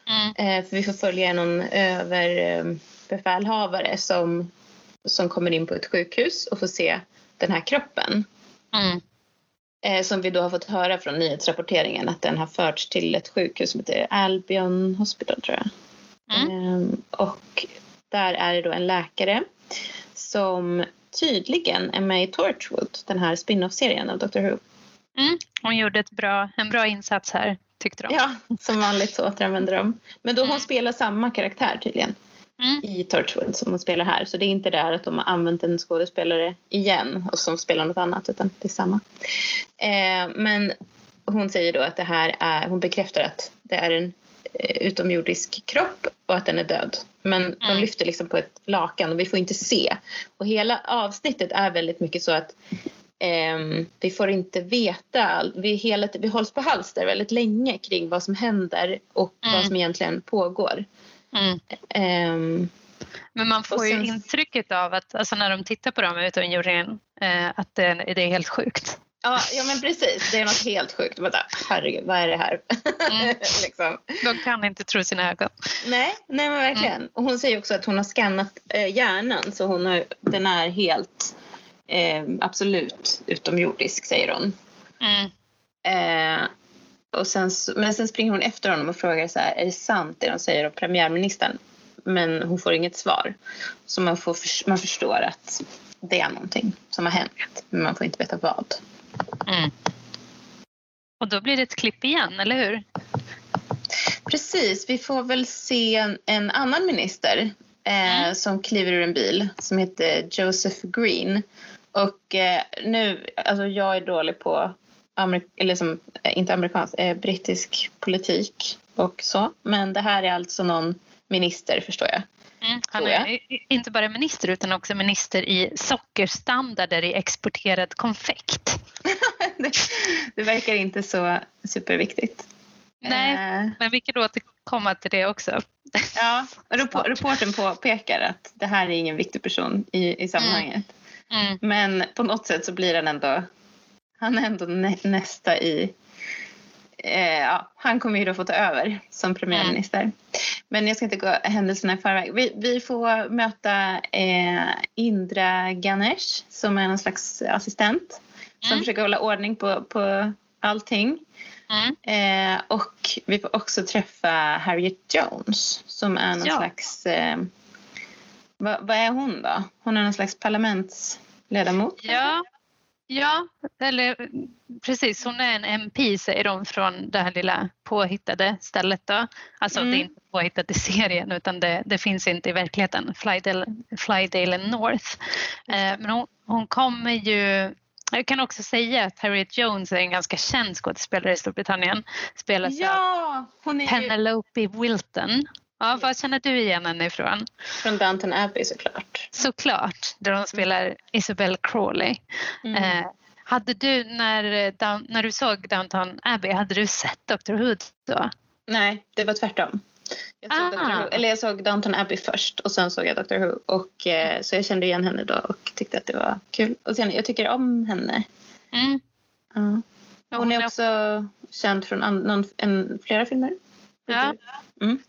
Mm. Eh, för vi får följa någon överbefälhavare som, som kommer in på ett sjukhus och får se den här kroppen. Mm. Eh, som vi då har fått höra från nyhetsrapporteringen att den har förts till ett sjukhus som heter Albion Hospital tror jag. Mm. Ehm, och där är det då en läkare som tydligen är med i Torchwood, den här spin-off-serien av Doctor Who. Mm. Hon gjorde ett bra, en bra insats här tyckte de. Ja, som vanligt så återanvänder de. Men då hon Mm. spelar samma karaktär tydligen Mm. i Torchwood som hon spelar här. Så det är inte där att de har använt en skådespelare igen och som spelar något annat utan det är samma. Eh, men hon säger då att det här är, hon bekräftar att det är en utomjordisk kropp och att den är död. Men de Mm. lyfter liksom på ett lakan och vi får inte se. Och hela avsnittet är väldigt mycket så att ehm, vi får inte veta. Vi, hela, vi hålls på halster väldigt länge kring vad som händer och Mm. vad som egentligen pågår. Mm. Ehm, Men man får ju sen- intrycket av att alltså när de tittar på dem utomjordingen eh, att det, det är helt sjukt. Ja, ja men precis. Det är något helt sjukt. Bara, herregud, vad är det här? Mm. liksom. De kan inte tro sina ögon. Nej, nej men verkligen. Mm. Och hon säger också att hon har skannat eh, hjärnan så hon har, den är helt eh, absolut utomjordisk, säger hon. Mm. Eh, och sen, men sen springer hon efter honom och frågar så här, är det sant det de säger om premiärministern? Men hon får inget svar. Så man, får, man förstår att det är någonting som har hänt, men man får inte veta vad. Mm. Och då blir det ett klipp igen, eller hur? Precis, vi får väl se en, annan minister eh, mm. som kliver ur en bil som heter Joseph Green. Och eh, nu, alltså jag är dålig på, Amerik eller som, eh, inte amerikansk, eh, brittisk politik och så. Men det här är alltså någon minister förstår jag. Mm, han är inte bara minister utan också minister i sockerstandarder i exporterad konfekt. det, det, verkar inte så superviktigt. Nej, eh. men vi kan återkomma till det också. ja, reporten påpekar att det här är ingen viktig person i, i sammanhanget. Mm. Mm. Men på något sätt så blir han ändå, han är ändå nä, nästa i eh, ja, han kommer ju då få ta över som premiärminister. Mm. Men jag ska inte gå händelserna i förväg. Vi, vi får möta eh, Indra Ganesh som är någon slags assistent som mm. försöker hålla ordning på, på allting. Mm. Eh, och vi får också träffa Harriet Jones som är någon ja. slags... Eh, vad, vad, är hon då? Hon är någon slags parlamentsledamot? Ja, Ja, eller precis. Hon är en MP säger de från det här lilla påhittade stället. Då. Alltså mm. det är inte påhittat i serien utan det, det finns inte i verkligheten. Flydale, Flydale North. Eh, men hon, hon kommer ju jag kan också säga att Harriet Jones är en ganska känd skådespelare i Storbritannien. Spelas ja, är Penelope ju... Wilton. Ja, var känner du igen henne ifrån? Från Downton Abbey såklart. Såklart, där hon spelar Isabel Crawley. Mm. Eh, hade du, när, när du såg Downton Abbey, hade du sett Dr Who då? Nej, det var tvärtom. Jag såg, Who, eller jag såg Downton Abbey först och sen såg jag Dr Who. Och, eh, så jag kände igen henne då och tyckte att det var kul. Och sen, jag tycker om henne. Mm. Uh. Hon är också känd från an, någon, en, flera filmer. Ja. Mm.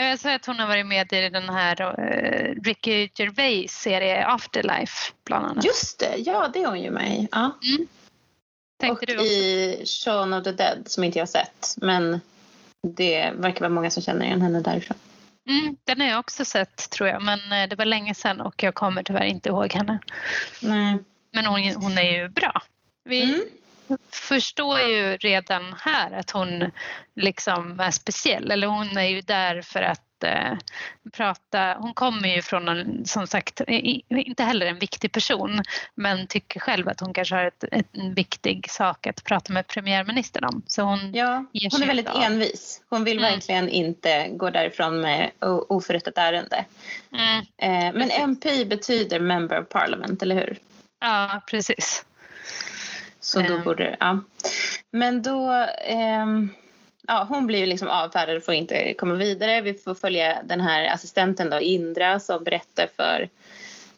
Jag säger att hon har varit med i den här uh, Ricky Gervais serie Afterlife bland annat. Just det, ja det är hon ju med i. Ja. Mm. och du i Shaun of the Dead som inte jag har sett men det verkar vara många som känner igen henne därifrån. Mm, den har jag också sett tror jag men eh, det var länge sedan och jag kommer tyvärr inte ihåg henne. Nej. Men hon, hon är ju bra. Vi, mm förstår ju redan här att hon liksom är speciell. Eller hon är ju där för att eh, prata. Hon kommer ju från en, som sagt, inte heller en viktig person men tycker själv att hon kanske har ett, ett, en viktig sak att prata med premiärministern om. Så hon, ja, hon är väldigt av. envis. Hon vill mm. verkligen inte gå därifrån med oförrättat ärende. Mm. Eh, men MP betyder Member of Parliament, eller hur? Ja, precis. Så då ehm. borde ja. Men då, eh, ja hon blir ju liksom avfärdad och får inte komma vidare. Vi får följa den här assistenten då, Indra, som berättar för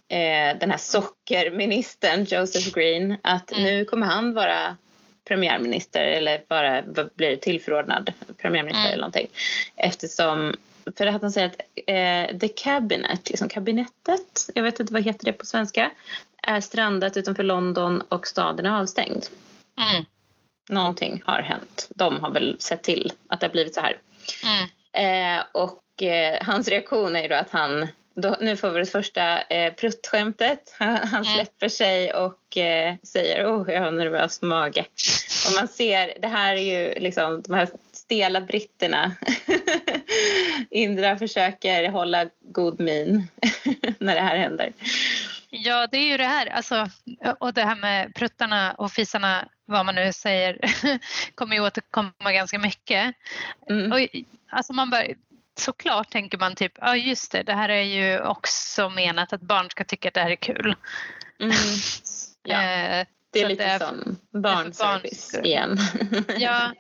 eh, den här sockerministern Joseph Green att mm. nu kommer han vara premiärminister eller bara blir tillförordnad premiärminister mm. eller någonting. Eftersom, för att han säger att eh, the cabinet, liksom kabinettet, jag vet inte vad heter det på svenska, är strandat utanför London och staden är avstängd. Mm. Någonting har hänt. De har väl sett till att det har blivit så här. Mm. Eh, och eh, hans reaktion är ju då att han då, nu får vi det första eh, pruttskämtet. Han, han mm. släpper sig och eh, säger oh, jag har nervös mage. Och man ser, det här är ju liksom de här stela britterna. Indra försöker hålla god min när det här händer. Ja, det är ju det här. Alltså, och det här med pruttarna och fisarna, vad man nu säger, kommer ju återkomma ganska mycket. Mm. Och, alltså man bör, såklart tänker man typ, ja just det, det här är ju också menat att barn ska tycka att det här är kul. Mm. Ja. Eh, det är lite det är, som barnservice barn igen. ja,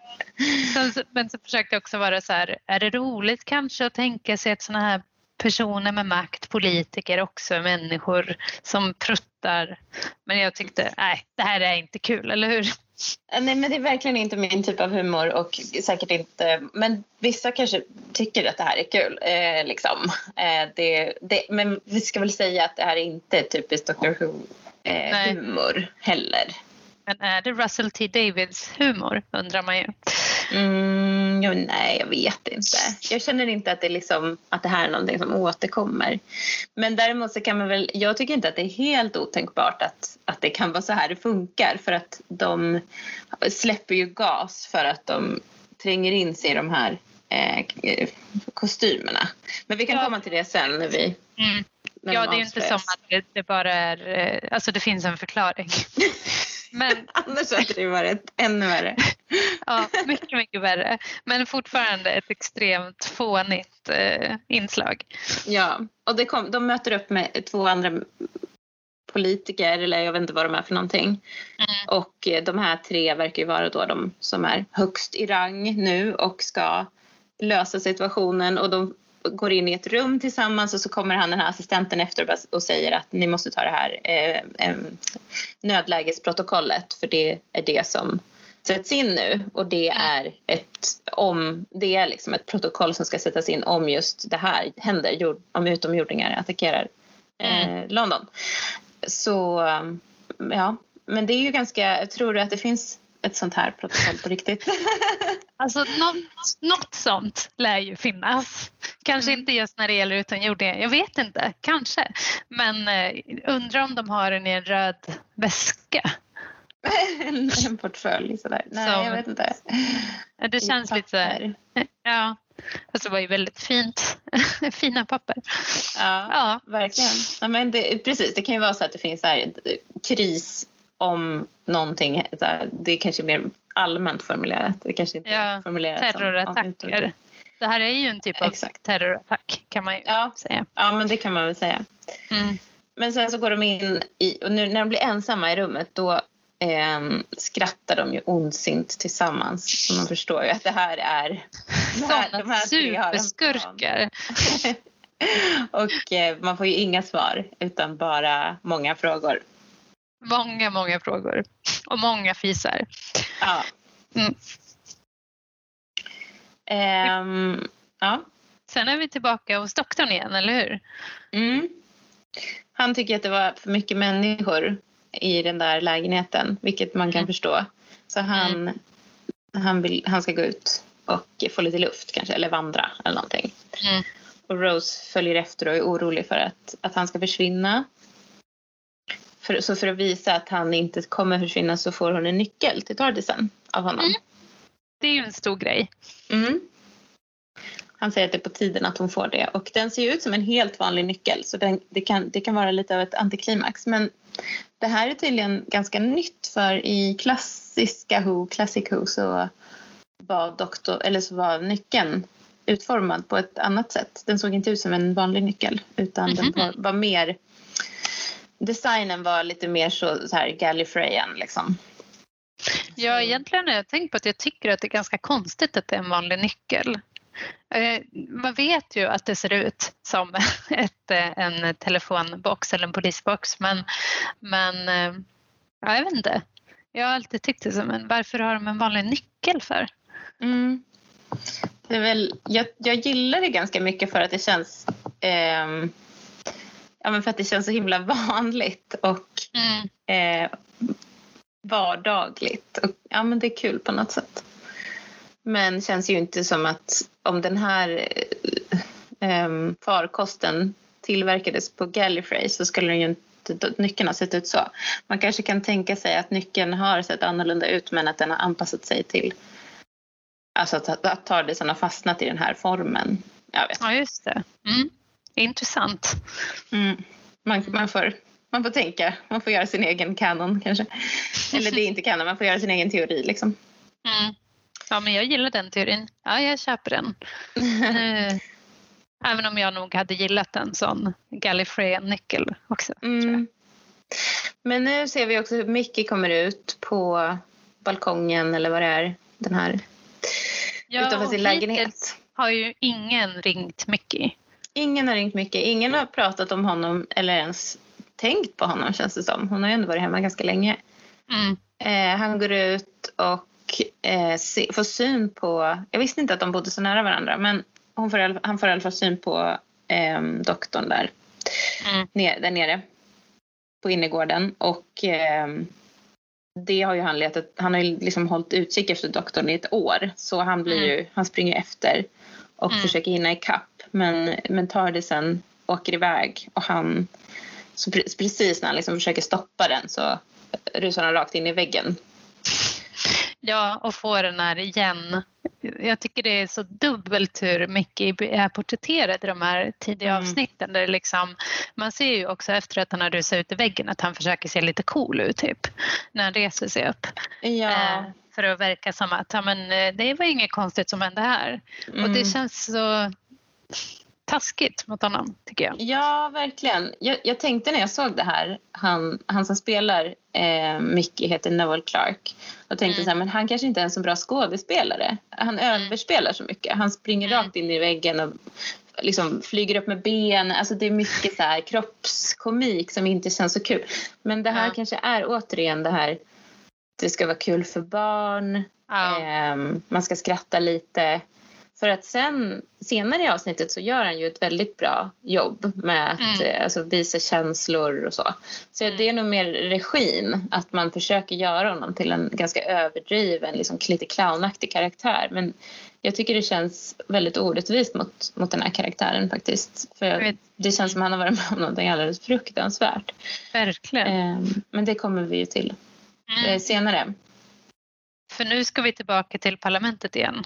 så, men så försökte jag också vara så här, är det roligt kanske att tänka sig att sådana här personer med makt, politiker också, människor som pruttar. Men jag tyckte, nej, det här är inte kul, eller hur? Nej men det är verkligen inte min typ av humor och säkert inte, men vissa kanske tycker att det här är kul. Eh, liksom. eh, det, det, men vi ska väl säga att det här är inte typiskt Dr Who-humor eh, heller. Men är det Russell T Davids humor undrar man ju. Mm, jo, nej, jag vet inte. Jag känner inte att det, liksom, att det här är någonting som återkommer. Men däremot så kan man väl, jag tycker inte att det är helt otänkbart att, att det kan vara så här det funkar. För att de släpper ju gas för att de tränger in sig i de här eh, kostymerna. Men vi kan ja. komma till det sen när vi mm. Ja, det är ju inte som att det, det, bara är, eh, alltså det finns en förklaring. Men... Annars hade det varit ännu värre. Ja, mycket, mycket värre. Men fortfarande ett extremt fånigt eh, inslag. Ja, och det kom, de möter upp med två andra politiker eller jag vet inte vad de är för någonting. Mm. Och eh, de här tre verkar ju vara då de som är högst i rang nu och ska lösa situationen och de går in i ett rum tillsammans och så kommer han den här assistenten efter och säger att ni måste ta det här eh, nödlägesprotokollet för det är det som sätts in nu och det är ett, om, det är liksom ett protokoll som ska sättas in om just det här händer, jord, om utomjordingar attackerar eh, mm. London. Så ja, men det är ju ganska, tror du att det finns ett sånt här protokoll på riktigt? Alltså något, något sånt lär ju finnas. Kanske mm. inte just när det gäller utomjordingar, jag vet inte, kanske. Men eh, undrar om de har den i en röd väska. En, en portfölj sådär. Nej, Som, jag vet inte. Det känns lite så Ja, alltså det var ju väldigt fint. Fina papper. Ja, ja. verkligen. Ja, men det, precis, det kan ju vara så att det finns så här, kris om någonting. Så här, det är kanske mer allmänt formulerat. Det kanske inte ja, formulerat terrorattacker. Som, det här är ju en typ av Exakt. terrorattack kan man ju ja. säga. Ja, men det kan man väl säga. Mm. Men sen så går de in i, och nu när de blir ensamma i rummet då eh, skrattar de ju ondsint tillsammans. Så man förstår ju att det här är... Sådana de här superskurkar. och eh, man får ju inga svar utan bara många frågor. Många, många frågor. Och många fisar. Ja. Mm. Um, ja. Sen är vi tillbaka hos doktorn igen, eller hur? Mm. Han tycker att det var för mycket människor i den där lägenheten, vilket man kan mm. förstå. Så han, mm. han, vill, han ska gå ut och få lite luft kanske, eller vandra eller någonting. Mm. Och Rose följer efter och är orolig för att, att han ska försvinna. För, så för att visa att han inte kommer försvinna så får hon en nyckel till Tardisen av honom. Mm. Det är ju en stor grej. Mm. Han säger att det är på tiden att hon får det och den ser ju ut som en helt vanlig nyckel så den, det, kan, det kan vara lite av ett antiklimax. Men det här är tydligen ganska nytt för i klassiska Who, Classic Who så var, doktor, eller så var nyckeln utformad på ett annat sätt. Den såg inte ut som en vanlig nyckel utan mm -hmm. den mhm. var, var mer designen var lite mer så, så här Gallifreyan liksom. Ja, egentligen har jag tänkt på att jag tycker att det är ganska konstigt att det är en vanlig nyckel. Eh, man vet ju att det ser ut som ett, eh, en telefonbox eller en polisbox men, men eh, ja, jag vet inte. Jag har alltid tyckt det som en, varför har de en vanlig nyckel för? Mm. Det är väl, jag, jag gillar det ganska mycket för att det känns eh, ja, men för att det känns så himla vanligt och mm. eh, vardagligt. Och, ja, men det är kul på något sätt. Men känns ju inte som att om den här eh, farkosten tillverkades på Gallifrey så skulle den ju inte nyckeln ha sett ut så. Man kanske kan tänka sig att nyckeln har sett annorlunda ut men att den har anpassat sig till Alltså att, att TARDISen har fastnat i den här formen. Jag vet. Ja, just det. Mm. Intressant. Mm. Man, man, får, man får tänka, man får göra sin egen kanon kanske. Eller det är inte kanon, man får göra sin egen teori liksom. Mm. Ja, men jag gillar den teorin. Ja, jag köper den. Eh, även om jag nog hade gillat en sån Gallifreyan-nyckel också. Mm. Men nu ser vi också hur Mickey kommer ut på balkongen eller vad det är, den här ja, utanför sin lägenhet. har ju ingen ringt Mickey. ingen har ringt mycket. Ingen har pratat om honom eller ens tänkt på honom känns det som. Hon har ju ändå varit hemma ganska länge. Mm. Eh, han går ut och eh, se, får syn på... Jag visste inte att de bodde så nära varandra men hon får, han får i alla fall syn på eh, doktorn där, Mm. ner, där nere på innergården. Och eh, det har ju han letat... Han har ju liksom hållit utkik efter doktorn i ett år så han, blir ju, han springer efter och Mm. försöker hinna ikapp men, men tar det sen, åker iväg och han... Så pre- precis när han liksom försöker stoppa den så rusar han rakt in i väggen. Ja, och få den här igen. Jag tycker det är så dubbelt hur Mickey är porträtterad i de här tidiga Mm. avsnitten. Där liksom, man ser ju också efter att han har rusat ut i väggen att han försöker se lite cool ut typ. När han reser sig upp. Ja. Eh, för att verka som att ja, men, eh, det var inget konstigt som hände här. Och Mm. det känns så taskigt mot honom tycker jag. Ja, verkligen. Jag, jag tänkte när jag såg det här, han, han som spelar eh, Mickey heter Noel Clark. Och tänkte Mm. så här, men han kanske inte är en så bra skådespelare. Han överspelar så mycket. Han springer Mm. rakt in i väggen och liksom flyger upp med ben. Alltså det är mycket så här kroppskomik som inte känns så kul. Men det här Ja. kanske är återigen det här, det ska vara kul för barn. Ja. Ehm, man ska skratta lite. För att sen, senare i avsnittet så gör han ju ett väldigt bra jobb med att Mm. eh, alltså, visa känslor och så. Så Mm. det är nog mer regin, att man försöker göra honom till en ganska överdriven, liksom lite clownaktig karaktär. Men jag tycker det känns väldigt orättvist mot, mot den här karaktären faktiskt. För det känns som att han har varit med om någonting alldeles fruktansvärt. Verkligen. Ehm, men det kommer vi ju till eh, Mm. senare. För nu ska vi tillbaka till parlamentet igen.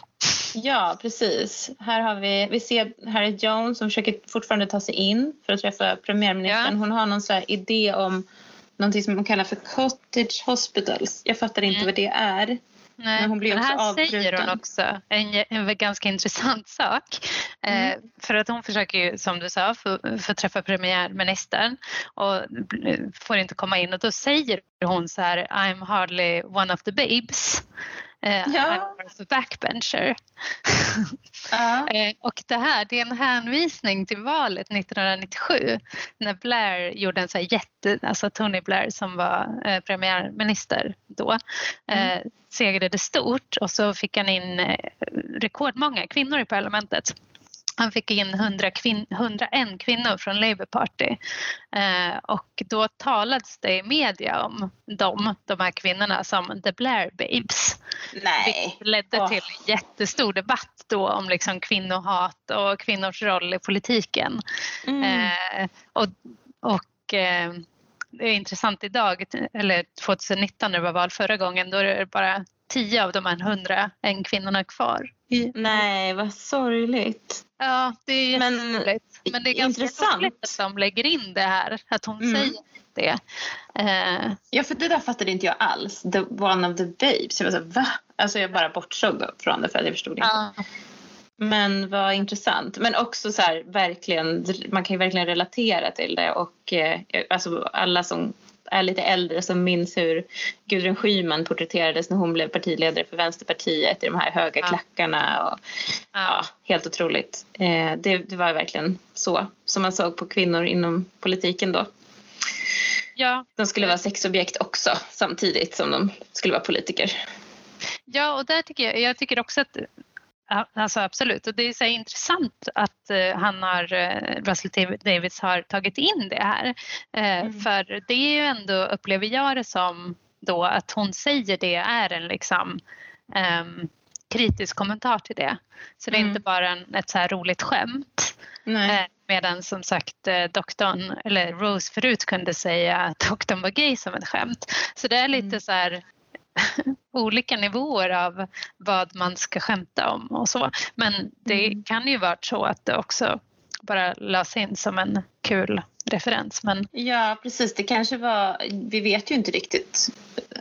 Ja, precis. Här har vi, vi ser Harriet Jones som försöker fortfarande ta sig in för att träffa premiärministern. Ja. Hon har någon så här idé om någonting som hon kallar för cottage hospitals. Jag fattar inte Mm. vad det är. Nej, Men hon blir också här säger avbruten. hon också en, en ganska intressant sak. Mm. Eh, för att hon försöker ju, som du sa, få, få träffa premiärministern och eh, får inte komma in och då säger hon så här I'm hardly one of the babes. Eh, Ja. I'm a backbencher. Ja. Eh, och det här det är en hänvisning till valet 1997 när Blair gjorde en så här jätte, alltså Tony Blair som var eh, premiärminister då, eh, segrade stort och så fick han in eh, rekordmånga kvinnor i parlamentet. Han fick in 100 kvin 101 kvinnor från Labour Party eh, och då talades det i media om dem, de här kvinnorna som the Blair Babes. Nej. Vilket ledde till jättestor debatt då om liksom kvinnohat och kvinnors roll i politiken. Mm. Eh, och och eh, det är intressant idag, eller 2019 när det var val förra gången, då är det bara 10 av de här 100 en kvinnorna kvar. Nej, vad sorgligt. Ja, det är Men. Men det är ganska intressant. roligt att de lägger in det här, att hon Mm. säger det. Eh, Ja, för det där fattade inte jag alls. The one of the babes. Jag var så här, va? Alltså jag bara bortsåg från det för att jag förstod inte. ja. Men vad intressant. Men också så här, verkligen, man kan ju verkligen relatera till det. Och eh, alltså alla som är lite äldre som minns hur Gudrun Schyman porträtterades när hon blev partiledare för Vänsterpartiet i de här höga Ja. klackarna. Och, ja, Ja. helt otroligt. Eh, det, det var verkligen så som man såg på kvinnor inom politiken då. ja, De skulle vara sexobjekt också samtidigt som de skulle vara politiker. Ja, och där tycker jag, jag tycker också att Alltså absolut, och det är så intressant att eh, han har, uh, Russell Dav- Davids har tagit in det här. Eh, Mm. För det är ju ändå, upplever jag det som då, att hon säger det är en liksom ehm, kritisk kommentar till det. Så det är Mm. inte bara en, ett så här roligt skämt. Nej. Eh, medan som sagt eh, doktorn, eller Rose förut kunde säga att doktorn var gay som ett skämt. Så det är lite Mm. så här olika nivåer av vad man ska skämta om och så. Men det Mm. kan ju vara så att det också bara lades in som en kul referens. Men Ja, precis. Det kanske var... Vi vet ju inte riktigt.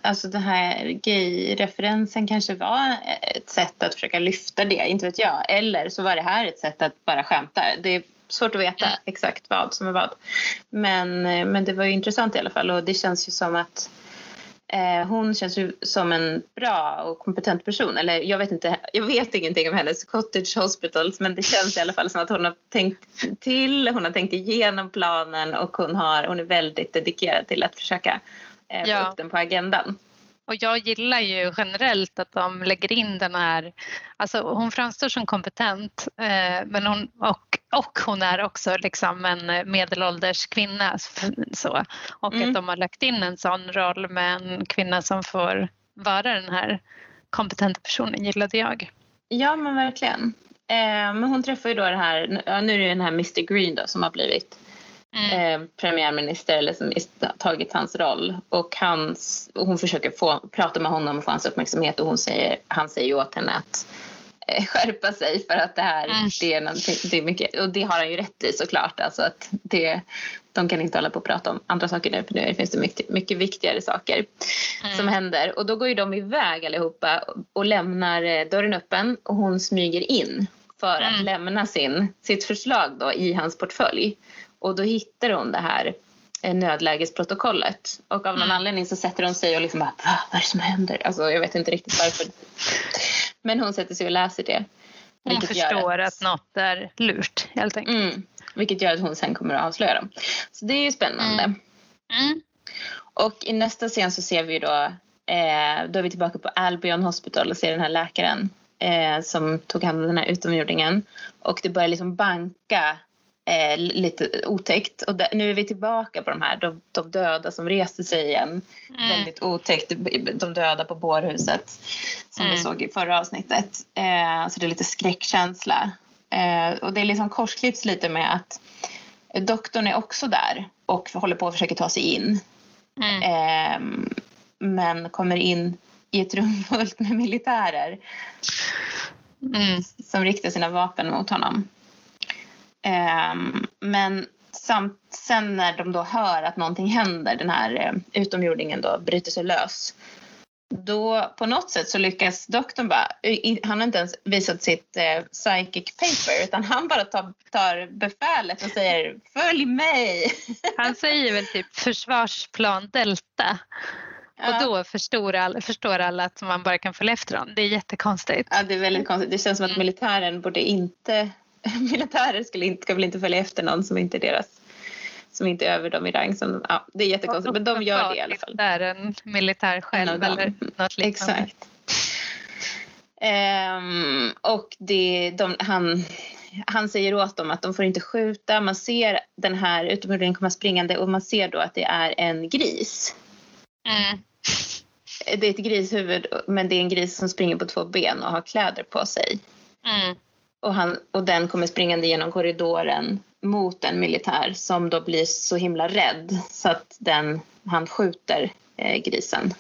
Alltså den här gay-referensen kanske var ett sätt att försöka lyfta det, inte vet jag. Eller så var det här ett sätt att bara skämta. Det är svårt att veta Mm. exakt vad som är vad. Men, men det var ju intressant i alla fall och det känns ju som att Eh, hon känns ju som en bra och kompetent person. Eller jag vet inte, jag vet ingenting om hennes cottage hospitals men det känns i alla fall som att hon har tänkt till, hon har tänkt igenom planen och hon, har, hon är väldigt dedikerad till att försöka eh, få upp den på agendan. Och jag gillar ju generellt att de lägger in den här, alltså hon framstår som kompetent eh, men hon, och, och hon är också liksom en medelålders kvinna. Så, och mm. att de har lagt in en sån roll med en kvinna som får vara den här kompetenta personen gillade jag. Ja men verkligen. Eh, men hon träffar ju då det här, nu är det den här Mr Green då som har blivit mm. eh, premiärminister eller som tagit hans roll. Och, hans, och hon försöker få, prata med honom och få hans uppmärksamhet och hon säger, han säger åt henne att eh, skärpa sig för att det här mm. det är, det är mycket, och det har han ju rätt i såklart. Alltså att det, de kan inte hålla på och prata om andra saker nu för nu finns det mycket, mycket viktigare saker mm. som händer. Och då går ju de iväg allihopa och lämnar eh, dörren öppen och hon smyger in för att mm. lämna sin, sitt förslag då i hans portfölj. Och då hittar hon det här eh, nödlägesprotokollet. Och av någon mm. anledning så sätter hon sig och liksom bara, Va, vad är det som händer? Alltså jag vet inte riktigt varför. Men hon sätter sig och läser det. Hon förstår att... att något är lurt helt enkelt. Mm, vilket gör att hon sen kommer att avslöja dem. Så det är ju spännande. Mm. Mm. Och i nästa scen så ser vi då, eh, då är vi tillbaka på Albion Hospital och ser den här läkaren eh, som tog hand om den här utomjordingen. Och det börjar liksom banka eh, lite otäckt. Och där, nu är vi tillbaka på de här de, de döda som reste sig igen. Mm. Väldigt otäckt. De döda på bårhuset som mm. vi såg i förra avsnittet. Eh, så det är lite skräckkänsla. Eh, och det är liksom korsklipps lite med att doktorn är också där och håller på att försöka ta sig in. Mm. Eh, men kommer in i ett rum fullt med militärer mm. som riktar sina vapen mot honom. Um, men samt sen när de då hör att någonting händer, den här eh, utomjordingen då bryter sig lös. Då på något sätt så lyckas doktorn bara, han har inte ens visat sitt eh, psychic paper utan han bara tar, tar befälet och säger följ mig. Han säger väl typ försvarsplan delta. Ja. Och då förstår alla, förstår alla att man bara kan följa efter dem. Det är jättekonstigt. Ja, det är väldigt konstigt. Det känns som att mm. militären borde inte militärer skulle inte, ska väl inte följa efter någon som inte är deras som inte är över dem i rang. Som, ja, det är jättekonstigt men de gör det i alla fall. Det är en militär själv eller något liknande. Exakt. Um, och det, de, han, han säger åt dem att de får inte skjuta. Man ser den här utomjordingen komma springande och man ser då att det är en gris. Mm. Det är ett grishuvud men det är en gris som springer på två ben och har kläder på sig. Mm och, han, och den kommer springande genom korridoren mot en militär som då blir så himla rädd så att den, han skjuter eh, grisen.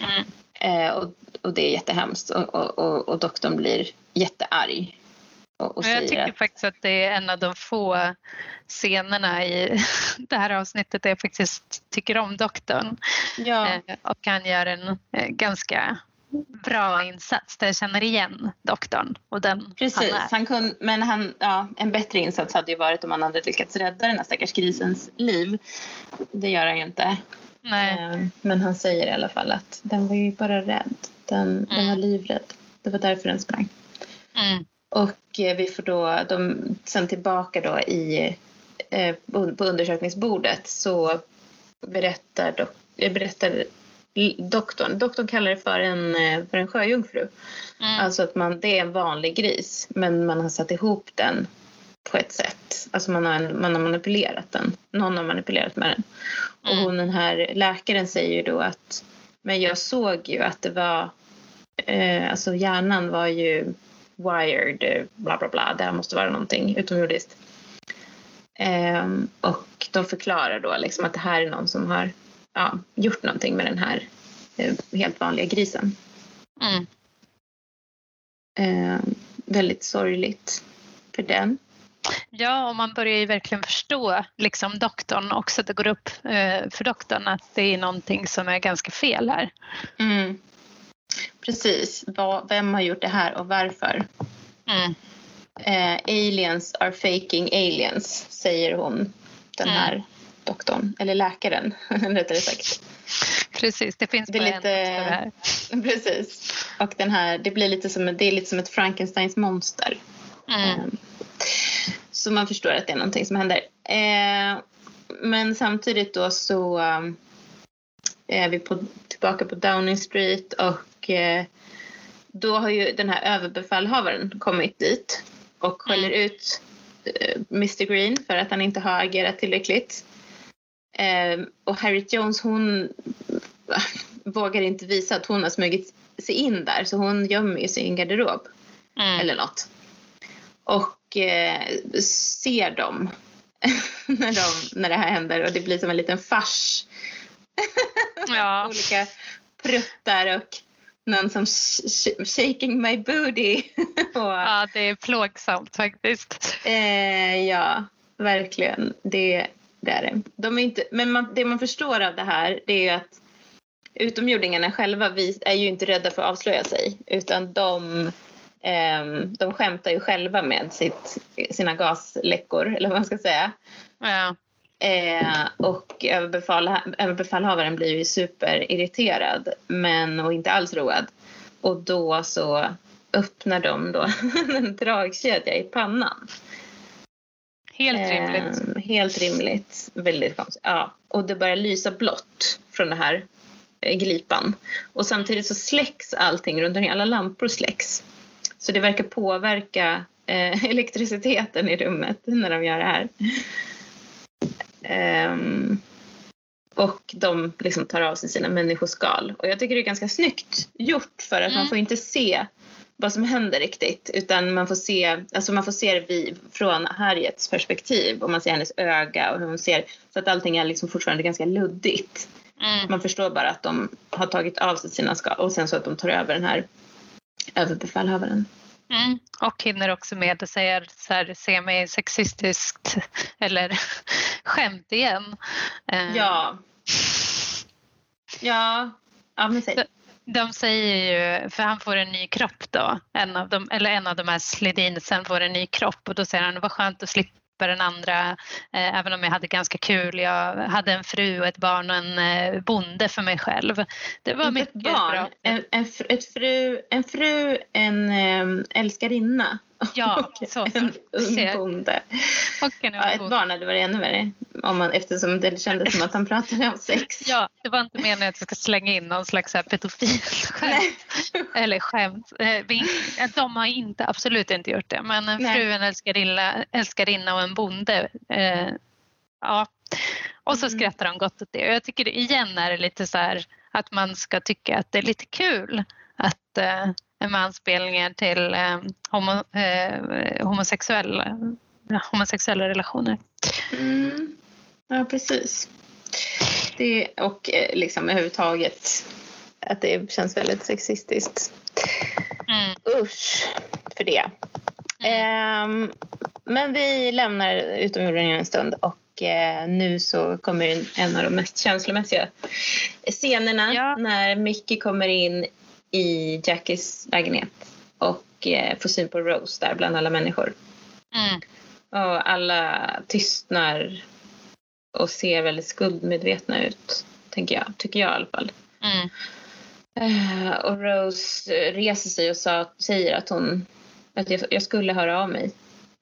Mm. Eh, och, och det är jättehemskt och, och, och, och doktorn blir jättearg. Och, och jag tycker att... faktiskt att det är en av de få scenerna i det här avsnittet där jag faktiskt tycker om doktorn. Ja. Eh, och han gör en eh, ganska bra insats där jag känner igen doktorn. Och den Precis, han, han kunde, men han, ja, en bättre insats hade ju varit om han hade lyckats rädda den här stackars grisens liv. Det gör han ju inte. Nej. Eh, men han säger i alla fall att den var ju bara rädd. Den, mm. den var mm. livrädd. Det var därför den sprang. Mm. Och eh, vi får då, de, sen tillbaka då i, eh, på undersökningsbordet så berättar, dock, berättar doktorn. Doktorn kallar det för en, eh, för en sjöjungfru. Mm. Alltså att man, det är en vanlig gris men man har satt ihop den på ett sätt. Alltså man har, man har manipulerat den. Någon har manipulerat med den. Mm. Och hon, den här läkaren säger ju då att men jag såg ju att det var eh, alltså hjärnan var ju wired bla bla bla. Det här måste vara någonting utomjordiskt. Eh, och de förklarar då liksom att det här är någon som har ja, gjort någonting med den här eh, helt vanliga grisen. Mm. Eh, väldigt sorgligt för den. Ja, och man börjar ju verkligen förstå liksom doktorn också. Det går upp eh, för doktorn att det är någonting som är ganska fel här. Mm. Precis. Vem har gjort det här och varför? Mm. Eh, aliens are faking aliens, säger hon. Den mm. här doktorn, eller läkaren rättare sagt. Precis, det finns Det är lite- här. Precis. Och den här, det blir lite som, det är lite som ett Frankensteins monster. Mm. Eh, Så man förstår att det är någonting som händer. Eh, Men samtidigt då så eh, är vi på, tillbaka på Downing Street och eh, då har ju den här överbefälhavaren kommit dit och skäller ut eh, Mr Green för att han inte har agerat tillräckligt. Eh, Och Harriet Jones hon vågar inte visa att hon har smugit sig in där så hon gömmer sig i en garderob Mm. eller något. Och eh, ser dem när, de, när det här händer och det blir som en liten fars. Ja. Olika pruttar och någon som sh- sh- shaking my booty. och, ja, det är plågsamt faktiskt. eh, ja, verkligen. Det, det är det. De är inte, men man, det man förstår av det här det är att utomjordingarna själva är ju inte rädda för att avslöja sig utan de, ehm, de skämtar ju själva med sitt, sina gasläckor eller vad man ska säga. Ja. Eh, och överbefäl, överbefälhavaren blir ju superirriterad men och inte alls road. Och då så öppnar de då en dragkedja i pannan. Helt rimligt. Eh, helt rimligt. Väldigt konstigt. Ja. Och det börjar lysa blått från den här eh, glipan. Och samtidigt så släcks allting runt omkring. Alla lampor släcks. Så det verkar påverka eh, elektriciteten i rummet när de gör det här. Ehm, och de liksom tar av sig sina människoskal. Och jag tycker det är ganska snyggt gjort för att man Mm. får inte se vad som händer riktigt utan man får se, alltså man får se det vi, från Harriets perspektiv och man ser hennes öga och hur hon ser så att allting är liksom fortfarande ganska luddigt. Mm. Man förstår bara att de har tagit av sig sina skal och sen så att de tar över den här överbefälhavaren. Mm. Och hinner också med att säga så här semi-sexistiskt eller skämt igen. Eh, Ja. Ja. Ja, men säg. De säger ju, för han får en ny kropp då, en av dem, eller en av de här slidinsen får en ny kropp och då säger han det var skönt att slippa den andra, eh, även om jag hade ganska kul. Jag hade en fru och ett barn och en eh, bonde för mig själv. Det var mycket ett barn, bra. en, en, ett fru, en fru, en um, älskarinna Ja, så. en ung bonde. Ja, ett barn hade varit ännu värre om man, eftersom det kändes som att han pratade om sex. Ja, det var inte meningen att jag ska slänga in någon slags pedofilskämt. Eller skämt. Eh, vi, de har inte, absolut inte gjort det. Men en fru, en älskarinna, älskarinna och en bonde. Eh, ja. Och så Mm. skrattar de gott åt det. Och jag tycker igen är det lite så här att man ska tycka att det är lite kul att en anspelningar till eh, homo, eh, homosexuella, homosexuella relationer. Mm. Ja, precis. Det, och eh, liksom överhuvudtaget att det känns väldigt sexistiskt. Mm. Usch för det. Ehm, men vi lämnar utomjordingarna en stund och nu så kommer en av de mest känslomässiga scenerna Ja. när Mickey kommer in i Jackies lägenhet och eh, får syn på Rose där bland alla människor. Mm. Och alla tystnar och ser väldigt skuldmedvetna ut, tänker jag. Tycker jag i alla fall. Mm. Eh, och Rose reser sig och sa, säger att hon att jag, jag skulle höra av mig.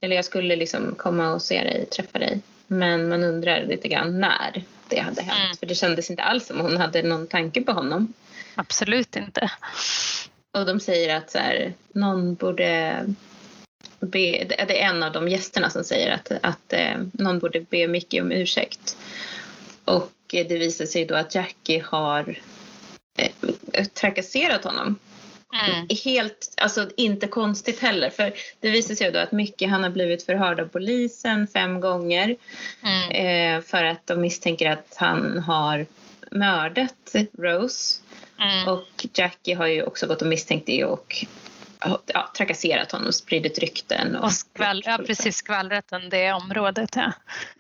Eller jag skulle liksom komma och se dig, träffa dig. Men man undrar lite grann när det hade hänt. Mm. För det kändes inte alls som hon hade någon tanke på honom. Absolut inte. Och de säger att så här, någon borde be, det är en av de gästerna som säger att, att eh, någon borde be Mickey om ursäkt. Och det visar sig då att Jackie har eh, trakasserat honom. Mm. Helt, alltså inte konstigt heller för det visar sig då att Mickey han har blivit förhörd av polisen fem gånger Mm. eh, för att de misstänker att han har mördat Rose. Mm. Och Jackie har ju också gått och misstänkt det och ja, trakasserat honom, spridit rykten. Och skvall, ja, precis skvallrat om det området. Ja.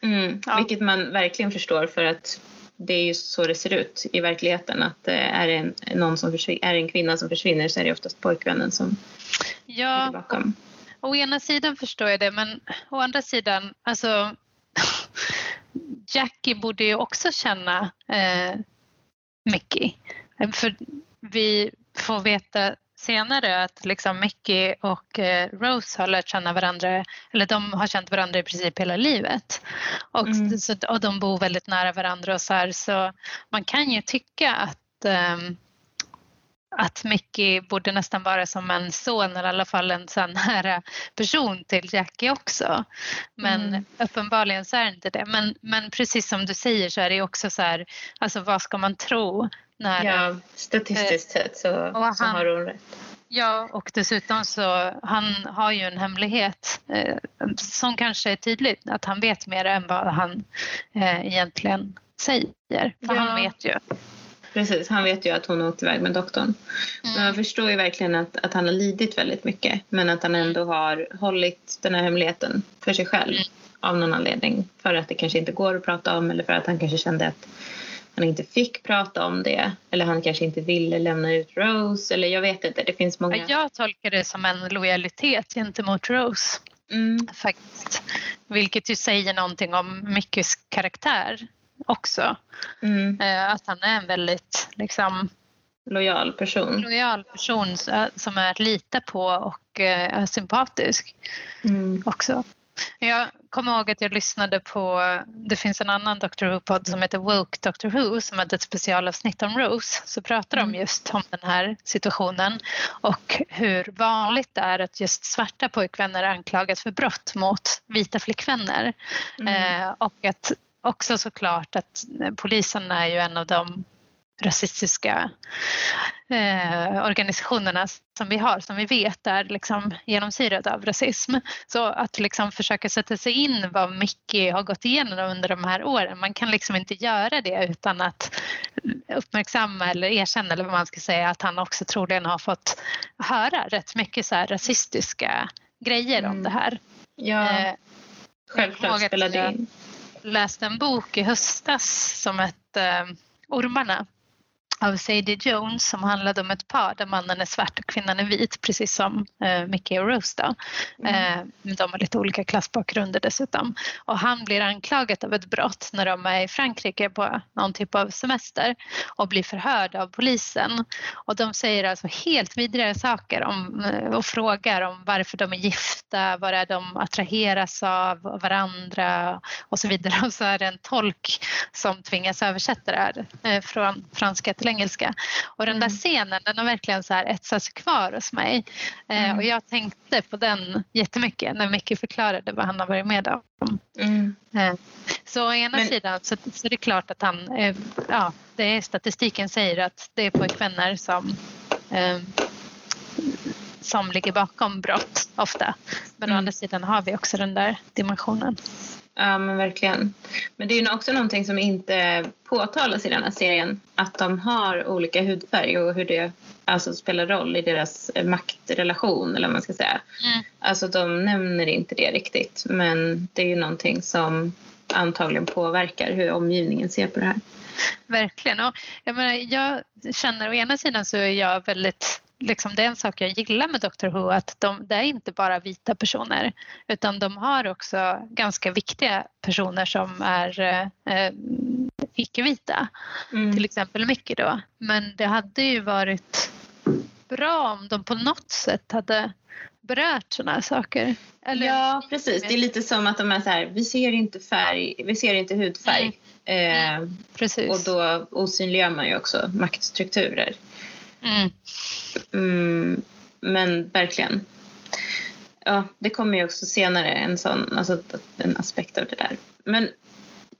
Mm, Ja. Vilket man verkligen förstår för att det är ju så det ser ut i verkligheten. Att är det en, någon som är en kvinna som försvinner så är det oftast pojkvännen som Ja, bakom. å ena sidan förstår jag det men å andra sidan, alltså Jackie borde ju också känna eh, Mickey. För vi får veta senare att liksom Mickey och eh, Rose har lärt känna varandra, eller de har känt varandra i princip hela livet. Och, mm. så, och de bor väldigt nära varandra och så här, så man kan ju tycka att um, att Mickey borde nästan vara som en son eller i alla fall en så nära person till Jackie också. Men mm. uppenbarligen så är det inte det. Men, men precis som du säger så är det också så här, alltså vad ska man tro? När, ja, statistiskt eh, sett så, han, så har hon rätt. Ja, och dessutom så han har ju en hemlighet eh, som kanske är tydligt att han vet mer än vad han eh, egentligen säger. För ja. han vet ju Precis, han vet ju att hon har åkt iväg med doktorn. Mm. Men man förstår ju verkligen att, att han har lidit väldigt mycket men att han ändå har hållit den här hemligheten för sig själv mm. av någon anledning. För att det kanske inte går att prata om eller för att han kanske kände att han inte fick prata om det eller han kanske inte ville lämna ut Rose eller jag vet inte. Det finns många. Jag tolkar det som en lojalitet gentemot Rose. Mm. Faktiskt. Vilket ju säger någonting om Mickys karaktär också. Mm. Eh, att han är en väldigt liksom, lojal person. Lojal person eh, som är att lita på och eh, är sympatisk mm. också. Jag kommer ihåg att jag lyssnade på, det finns en annan Doctor Who-podd som heter Woke Doctor Who som hade ett specialavsnitt om Rose. Så pratar de mm. just om den här situationen och hur vanligt det är att just svarta pojkvänner anklagas för brott mot vita flickvänner. Mm. Eh, och att också såklart att polisen är ju en av de rasistiska eh, organisationerna som vi har, som vi vet är liksom genomsyrade av rasism. Så att liksom försöka sätta sig in vad Mickey har gått igenom under de här åren, man kan liksom inte göra det utan att uppmärksamma eller erkänna eller vad man ska säga att han också troligen har fått höra rätt mycket så här rasistiska grejer mm. om det här. Ja, eh, självklart spelade in läste en bok i höstas som hette Ormarna av Sadie Jones som handlade om ett par där mannen är svart och kvinnan är vit precis som eh, Mickey och Rose. Då. Mm. Eh, de har lite olika klassbakgrunder dessutom. Och han blir anklagad av ett brott när de är i Frankrike på någon typ av semester och blir förhörd av polisen. Och de säger alltså helt vidriga saker om, eh, och frågar om varför de är gifta, vad är de attraheras av varandra och så vidare. Och så är det en tolk som tvingas översätta det här eh, från franska till engelska. Och den där mm. scenen den har verkligen så här etsat sig kvar hos mig. Eh, mm. och jag tänkte på den jättemycket när Micke förklarade vad han har varit med om. Mm. Eh, så å ena Men... sidan så, så är det klart att han, eh, ja, det är, statistiken säger att det är pojkvänner som som ligger bakom brott ofta. Men mm. å andra sidan har vi också den där dimensionen. Ja men verkligen. Men det är ju också någonting som inte påtalas i den här serien. Att de har olika hudfärg och hur det alltså, spelar roll i deras maktrelation eller vad man ska säga. Mm. Alltså de nämner inte det riktigt. Men det är ju någonting som antagligen påverkar hur omgivningen ser på det här. Verkligen. Och jag, menar, jag känner å ena sidan så är jag väldigt liksom, det är en sak jag gillar med Doctor Who att de, det är inte bara vita personer utan de har också ganska viktiga personer som är eh, icke-vita. Mm. Till exempel Mickey då. Men det hade ju varit bra om de på något sätt hade berört sådana här saker. Eller? Ja precis, det är lite som att de är så här, vi ser inte färg, vi ser inte hudfärg. Mm. Eh, precis. Och då osynliggör man ju också maktstrukturer. Mm. Mm, men verkligen. Ja, det kommer ju också senare en sån, alltså en aspekt av det där. Men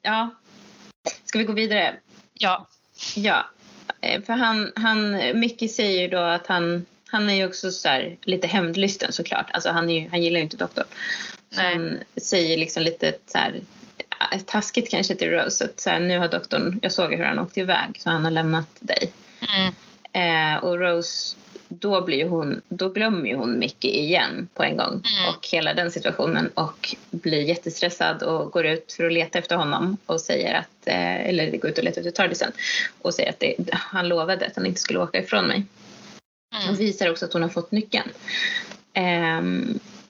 ja, ska vi gå vidare? Ja. Ja, eh, för han, han Mickey säger ju då att han, han är ju också så här, lite hämndlysten såklart. Alltså han, är ju, han gillar ju inte doktorn. Han säger liksom lite så här, taskigt kanske till Rose att så här, nu har doktorn, jag såg hur han åkte iväg så han har lämnat dig. Mm. Eh, och Rose, då, blir hon, då glömmer ju hon Mickey igen på en gång mm. och hela den situationen och blir jättestressad och går ut för att leta efter honom och säger att, eh, eller går ut och letar efter Tardisen och säger att det, han lovade att han inte skulle åka ifrån mig. Mm. Och visar också att hon har fått nyckeln. Eh,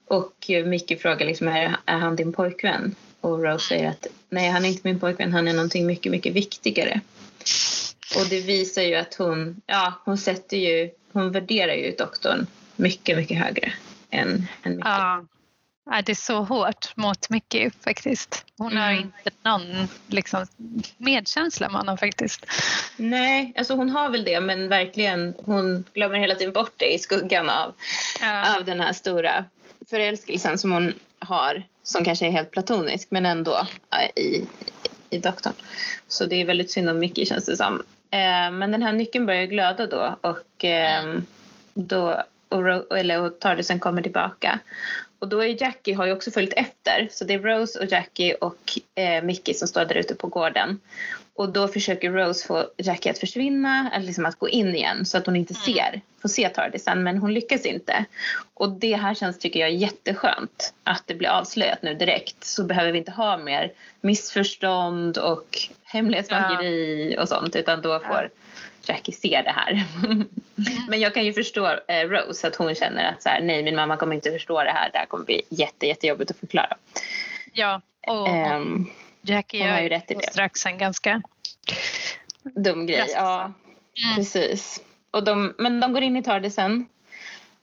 och Mickey frågar liksom, är, är han din pojkvän? och Rose säger att nej, han är inte min pojkvän, han är någonting mycket, mycket viktigare. Och det visar ju att hon, ja, hon sätter ju, hon värderar ju doktorn mycket, mycket högre än, än Mickey. Ja. Det är så hårt mot Mickey faktiskt. Hon har Mm. inte någon liksom, medkänsla med honom faktiskt. Nej, alltså hon har väl det men verkligen hon glömmer hela tiden bort det i skuggan av, Ja. av den här stora förälskelsen som hon har som kanske är helt platonisk men ändå i, i doktorn. Så det är väldigt synd om Mickey känns det som. Eh, men den här nyckeln börjar glöda då och ehm, då och, Ro- eller, och Tardisen kommer tillbaka. Och då är Jackie har ju också följt efter. Så det är Rose och Jackie och eh, Mickey som står där ute på gården. Och då försöker Rose få Jackie att försvinna, eller liksom att gå in igen så att hon inte ser, får se Tardisen. Men hon lyckas inte. Och det här känns, tycker jag, jätteskönt. Att det blir avslöjat nu direkt. Så behöver vi inte ha mer missförstånd och hemlighetsmakeri och sånt. Utan då får Jackie se det här. Men jag kan ju förstå eh, Rose att hon känner att så här, nej min mamma kommer inte förstå det här. Det här kommer bli jätte, jättejobbigt att förklara. ja. Och Ehm, Jackie hon har ju rätt i det. strax en ganska... dum grej. Ja, Mm. precis. Och de, men de går in i Tardisen.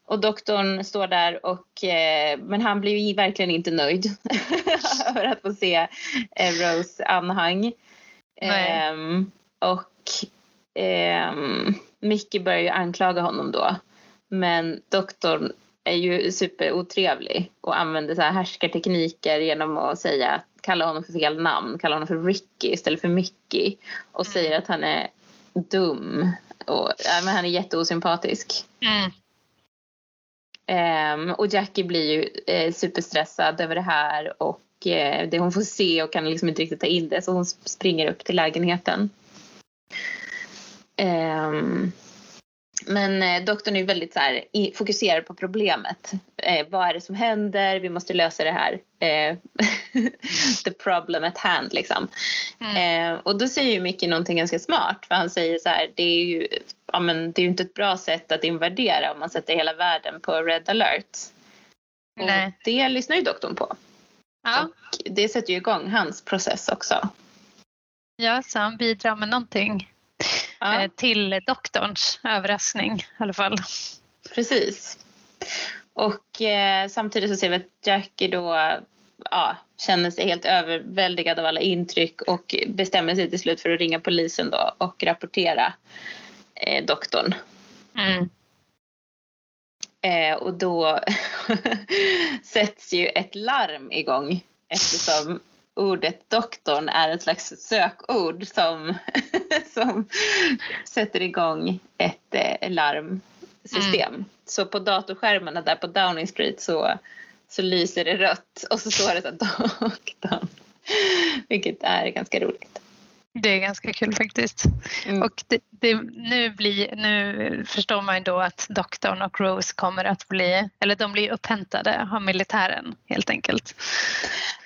Och doktorn står där och eh, men han blir ju verkligen inte nöjd över att få se eh, Rose anhang. Ehm, och ehm, Mickey börjar ju anklaga honom då. Men doktorn är ju superotrevlig och använder så här härskartekniker genom att säga, kalla honom för fel namn, kalla honom för Ricky istället för Mickey och Mm. säger att han är dum och ja, men han är jätteosympatisk. Mm. Ehm, och Jackie blir ju eh, superstressad över det här och eh, det hon får se och kan liksom inte riktigt ta in det så hon springer upp till lägenheten. Ehm, men eh, doktorn är väldigt så här, fokuserad på problemet. Eh, vad är det som händer? Vi måste lösa det här. Eh, the problem at hand liksom. Mm. Eh, och då säger ju Mickey någonting ganska smart. För han säger så här, det är ju, ja, men, det är ju inte ett bra sätt att invadera om man sätter hela världen på red alert. Och Nej. det lyssnar ju doktorn på. Ja. Och det sätter ju igång hans process också. ja, så han bidrar med någonting Ja, eh, till doktorns överraskning i alla fall. precis. Och eh, samtidigt så ser vi att Jackie då ja, känner sig helt överväldigad av alla intryck och bestämmer sig till slut för att ringa polisen då och rapportera eh, doktorn. Mm. Eh, och då sätts ju ett larm igång eftersom ordet doktorn är ett slags sökord som, som sätter igång ett eh, larmsystem. Så på datorskärmarna där på Downing Street så, så lyser det rött och så står det så doktorn. Vilket är ganska roligt. Det är ganska kul faktiskt. Mm. Och det, det, nu, blir, nu förstår man ju då att doktorn och Rose kommer att bli, eller de blir upphämtade av militären helt enkelt.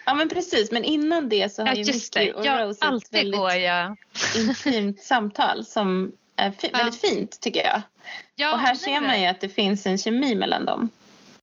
Ja men precis, men innan det så har Ja ju Mickey och ja, Rose ett väldigt går jag. intimt samtal som är fi- Ja. väldigt fint tycker jag. Ja, och här ser man ju att det finns en kemi mellan dem.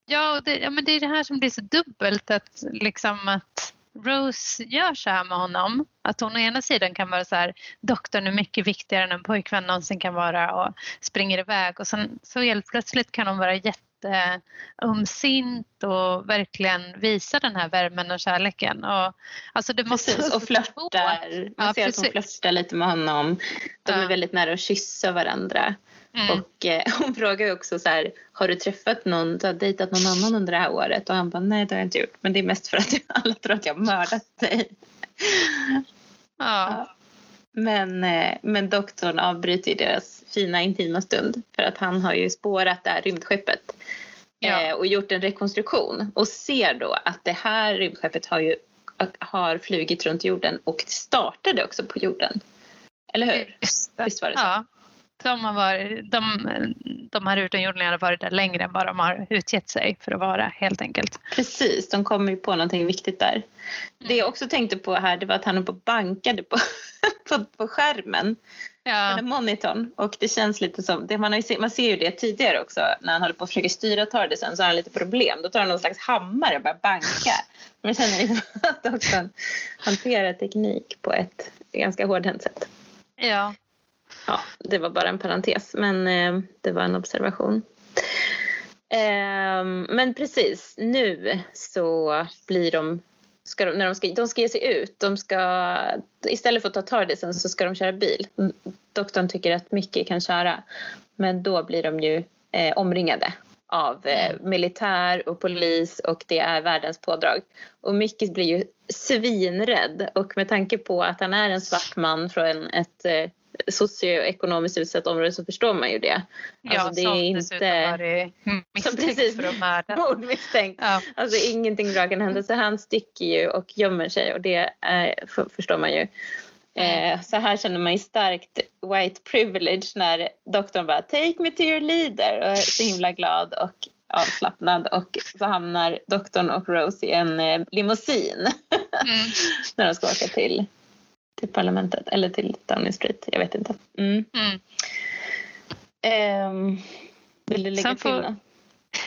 Ja, och det, ja, men det är det här som blir så dubbelt att liksom att Rose gör så här med honom. Att hon å ena sidan kan vara så här, doktorn är mycket viktigare än en pojkvän någonsin kan vara och springer iväg och sen så helt plötsligt kan hon vara jätteömsint och verkligen visa den här värmen och kärleken. Och, alltså det måste Precis, och flörtar. Man Ja, ser att hon precis. flörtar lite med honom. De är Ja. väldigt nära att kyssa varandra. Mm. Och eh, hon frågar också så här, har du träffat någon, du har dejtat någon annan under det här året? Och han bara, nej det har jag inte gjort. Men det är mest för att alla tror att jag har mördat dig. Ja. Men, eh, men doktorn avbryter deras fina intima stund för att han har ju spårat det här rymdskeppet Ja. eh, och gjort en rekonstruktion och ser då att det här rymdskeppet har ju har flugit runt jorden och startade också på jorden. Eller hur? Just det. Visst var det så? Ja, de, har varit, de, de här utomjordingarna har varit där längre än vad de har utgett sig för att vara helt enkelt. Precis, de kommer ju på någonting viktigt där. Det jag också tänkte på här det var att han och bankade på, på, på skärmen. Ja. På monitorn. Och det känns lite som, det man, har se, man ser ju det tidigare också när han håller på att försöka styra Tardisen så har han lite problem. Då tar han någon slags hammare och börjar banka. Men jag känner liksom att också hanterar teknik på ett ganska hårdhänt sätt. Ja. Ja, det var bara en parentes men eh, det var en observation. Eh, men precis, nu så blir de ska de, när de ska, de ska ge sig ut. De ska, istället för att ta Tardisen så ska de köra bil. Mm, doktorn tycker att Mickey kan köra. Men då blir de ju eh, omringade av eh, militär och polis och det är världens pådrag. Och Mickey blir ju svinrädd och med tanke på att han är en svart man från ett eh, socioekonomiskt utsatt område så förstår man ju det. Ja, alltså, det är inte... varit misstänkt för att mörda. Mordmisstänkt. Ja. Alltså ingenting bra kan hända så han sticker ju och gömmer sig och det är, för, förstår man ju. Eh, så här känner man ju starkt white privilege när doktorn bara take me to your leader och är så himla glad och avslappnad och så hamnar doktorn och Rose i en eh, limousin mm. när de ska åka till till parlamentet eller till Downing Street. Jag vet inte. Mm. Mm. Um, vill du lägga får... till något?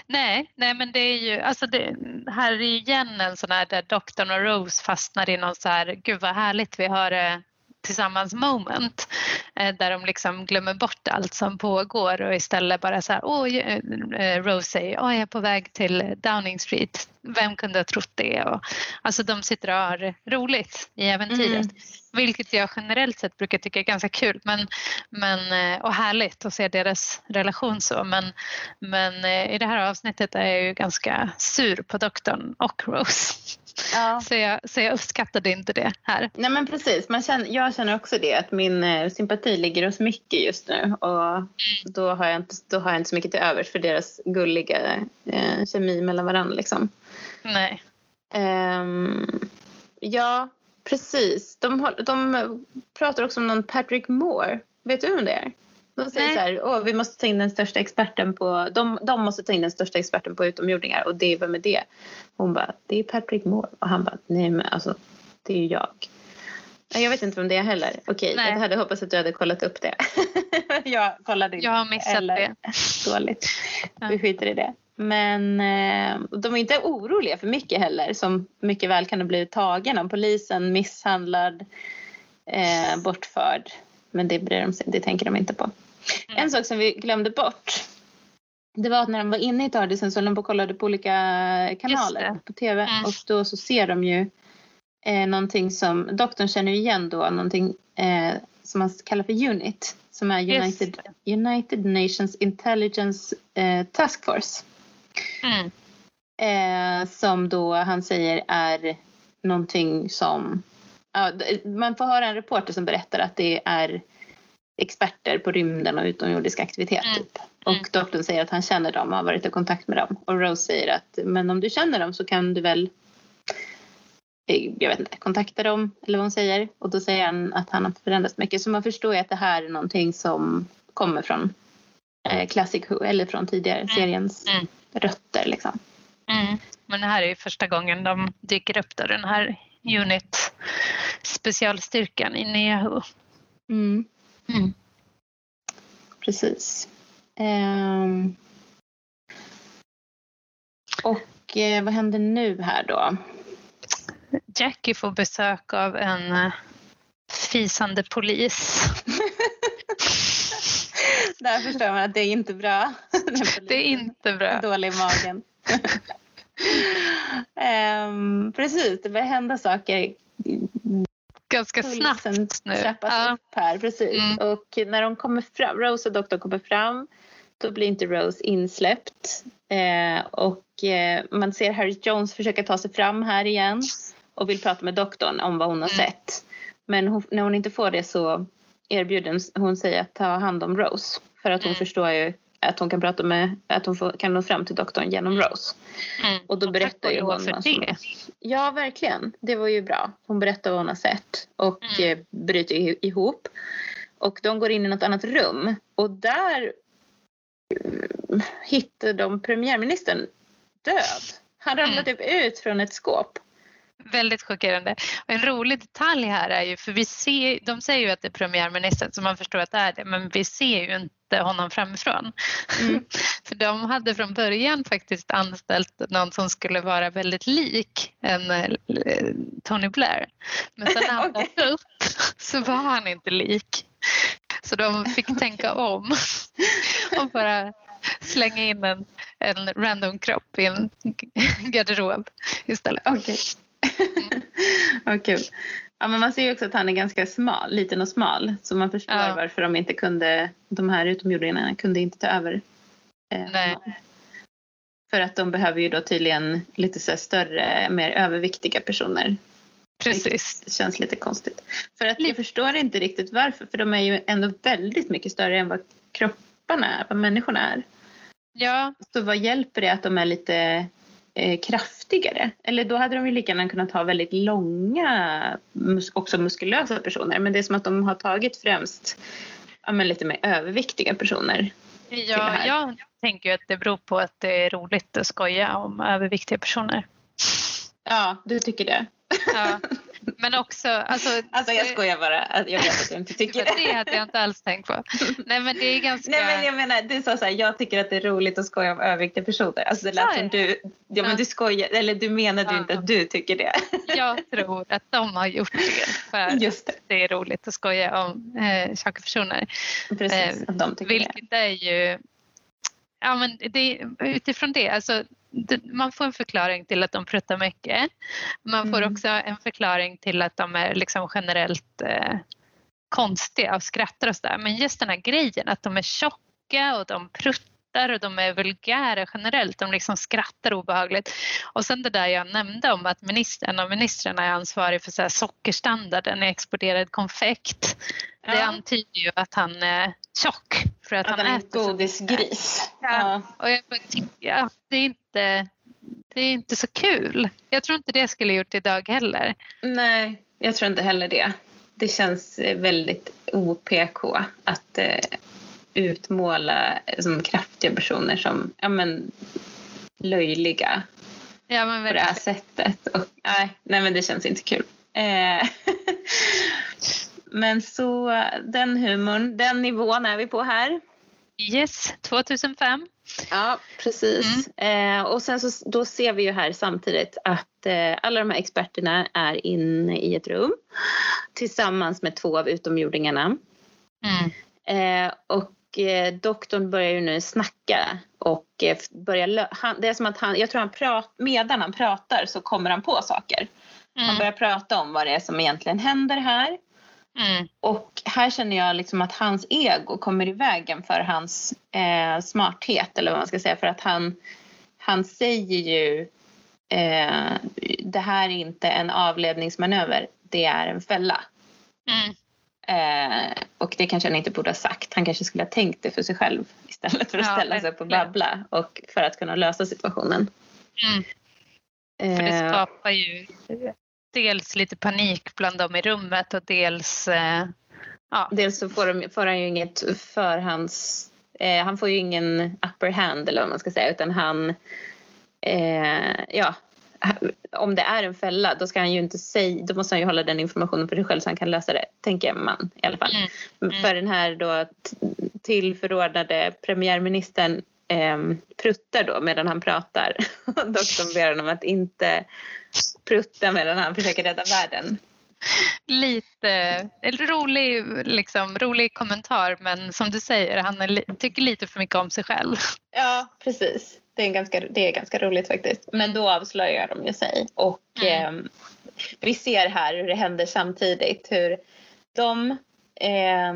Nej, nej men det är ju, alltså det, här är igen en sån här där doktorn och Rose fastnar i någon så här, gud vad härligt vi har det tillsammans moment eh, där de liksom glömmer bort allt som pågår och istället bara så här, åh, eh, Rose säger, åh, jag är på väg till Downing Street, vem kunde ha trott det? Och, alltså de sitter och har roligt i äventyret. Mm. Vilket jag generellt sett brukar tycka är ganska kul men, men, eh, och härligt att se deras relation så. Men, men i det här avsnittet är jag ju ganska sur på doktorn och Rose. Ja. Så, jag, så jag uppskattade inte det här. Nej men precis, Man känner, jag känner också det att min eh, sympati ligger hos mycket just nu och då har jag inte, då har jag inte så mycket till övers för deras gulliga eh, kemi mellan varandra liksom. Nej. Um, ja, precis. De, de pratar också om någon Patrick Moore. Vet du vem det är? De säger Nej. så här, Åh, vi måste ta in den största experten på, de, de måste ta in den största experten på utomjordingar och det, vem är det? Hon bara, det är Patrick Moore. Och han bara, nej men alltså, det är ju jag. Jag vet inte vem det är heller. Okej, nej. jag hade hoppats att du hade kollat upp det. jag kollade inte. Jag har missat eller, det. Dåligt. Ja. Vi skiter i det. Men eh, de är inte oroliga för mycket heller som mycket väl kan ha blivit tagen av polisen, misshandlad, eh, bortförd. Men det, bryr de sig, det tänker de inte på. Mm. En sak som vi glömde bort det var att när de var inne i Tardisen så höll de på och kollade på olika kanaler på tv mm. och då så ser de ju eh, någonting som doktorn känner igen då någonting eh, som man kallar för UNIT som är United, United Nations Intelligence eh, Task Force. Mm. Eh, som då han säger är någonting som ja, man får höra en reporter som berättar att det är experter på rymden och utomjordisk aktivitet. Mm. Typ. Och mm. doktorn säger att han känner dem och har varit i kontakt med dem. Och Rose säger att men om du känner dem så kan du väl eh, jag vet inte, kontakta dem eller vad hon säger. Och då säger han att han har förändrats mycket. Så man förstår ju att det här är någonting som kommer från eh, Classic eller från tidigare mm. seriens mm. Rötter liksom. Mm. Men det här är ju första gången de dyker upp där den här Unit specialstyrkan i nya Who. Mm. Mm. Precis. Um, och eh, vad händer nu här då? Jackie får besök av en eh, fisande polis. Där förstår man att det är inte bra. det är inte bra. Dålig i magen. um, precis, det börjar hända saker ganska snabbt nu. trappas ja. upp här, precis. Mm. Och när de kommer fram, Rose och doktorn kommer fram, då blir inte Rose insläppt. Eh, och eh, man ser Harry Jones försöka ta sig fram här igen och vill prata med doktorn om vad hon har mm. sett. Men hon, när hon inte får det så erbjuder hon sig att ta hand om Rose. För att hon mm. förstår ju att hon kan prata med, att hon får, kan nå fram till doktorn genom Rose. Mm. Och då berättar ju hon vad som Ja, verkligen. Det var ju bra. Hon berättar vad hon har sett och mm. Eh, bryter ihop. Och de går in i något annat rum och där mm, hittar de premiärministern död. Han ramlar typ ut från ett skåp. Väldigt chockerande. Och en rolig detalj här är ju, för vi ser, de säger ju att det är premiärministern så man förstår att det är det, men vi ser ju inte honom framifrån. Mm. för de hade från början faktiskt anställt någon som skulle vara väldigt lik en eh, Tony Blair. Men sen när han dök upp så var han inte lik. Så de fick tänka om och bara slänga in en, en random kropp i en garderob istället. Okej. Vad kul. Ja, men man ser ju också att han är ganska smal, liten och smal. Så man förstår Ja. varför de inte kunde, de här utomjordingarna kunde inte ta över. eh, Nej. För att de behöver ju då tydligen lite så större, mer överviktiga personer. Precis. Det känns lite konstigt. För att jag förstår inte riktigt varför. För de är ju ändå väldigt mycket större än vad kropparna är, vad människorna är. Ja, Så vad hjälper det att de är lite kraftigare? Eller då hade de ju lika gärna kunnat ha väldigt långa, också muskulösa personer. Men det är som att de har tagit främst ja, men lite mer överviktiga personer. ja jag tänker ju att det beror på att det är roligt att skoja om överviktiga personer. Ja, du tycker det? Ja. Men också, alltså, Alltså jag skojar bara. Att Jag vet att jag inte tycker det det. hade jag inte alls tänkt på. Nej men det är ganska... Nej men jag menar, du sa så här, jag tycker att det är roligt att skoja om överviktiga personer. Alltså det lät som du, ja men Ja. du skojar, eller du menade ju Ja. inte att du tycker det. Jag tror att de har gjort det för Just det, det är roligt att skoja om eh, tjocka personer. precis. Eh, Att de tycker det. Vilket är ju... Ja, men det, utifrån det, alltså, det, man får en förklaring till att de pruttar mycket. Man får Mm. också en förklaring till att de är liksom generellt eh, konstiga och skrattar och sådär. Men just den här grejen att de är tjocka och de pruttar och de är vulgära generellt. De liksom skrattar obehagligt. Och sen det där jag nämnde om att minister, en av ministrarna är ansvarig för så här sockerstandarden i exporterad konfekt. Det Ja. antyder ju att han är tjock. För att, Att han han äter godisgris. Ja. Och jag tycker att det är inte det är inte så kul. Jag tror inte det skulle gjort idag heller. Nej, jag tror inte heller det. Det känns eh, väldigt OPK att eh, utmåla som kraftiga personer som ja, men, löjliga Ja, men på det här sättet. Och, nej, nej, men det känns inte kul. Eh, men så den humorn, den nivån är vi på här. Yes, 2005. Ja, precis. Eh, och sen så då ser vi ju här samtidigt att eh, alla de här experterna är inne i ett rum tillsammans med två av utomjordingarna. Mm. Eh, och eh, doktorn börjar ju nu snacka och eh, börjar han, det är som att han, jag tror han pratar, medan han pratar så kommer han på saker. Han Mm. börjar prata om vad det är som egentligen händer här. Mm. Och här känner jag liksom att hans ego kommer i vägen för hans eh, smarthet eller vad man ska säga. För att han, han säger ju eh, det här är inte en avledningsmanöver, det är en fälla. Mm. Eh, och det kanske han inte borde ha sagt. Han kanske skulle ha tänkt det för sig själv istället för att Ja, ställa sig upp och babbla och för att kunna lösa situationen. Mm. För det Eh, skapar ju dels lite panik bland dem i rummet och dels eh, ja, Dels så får, de, får han ju inget förhands... Eh, han får ju ingen upper hand eller vad man ska säga utan han... Eh, ja, om det är en fälla då ska han ju inte säga... Då måste han ju hålla den informationen för sig själv så han kan lösa det, tänker man i alla fall. Mm, mm. För den här då t- tillförordnade premiärministern eh, pruttar då medan han pratar. Doktorn ber honom att inte prutta medan han försöker rädda världen. lite en rolig, liksom, rolig kommentar men som du säger, han li- tycker lite för mycket om sig själv. Ja, precis. Det är, ganska, det är ganska roligt faktiskt. Men då avslöjar de ju sig. Och Mm. eh, vi ser här hur det händer samtidigt. Hur de, eh,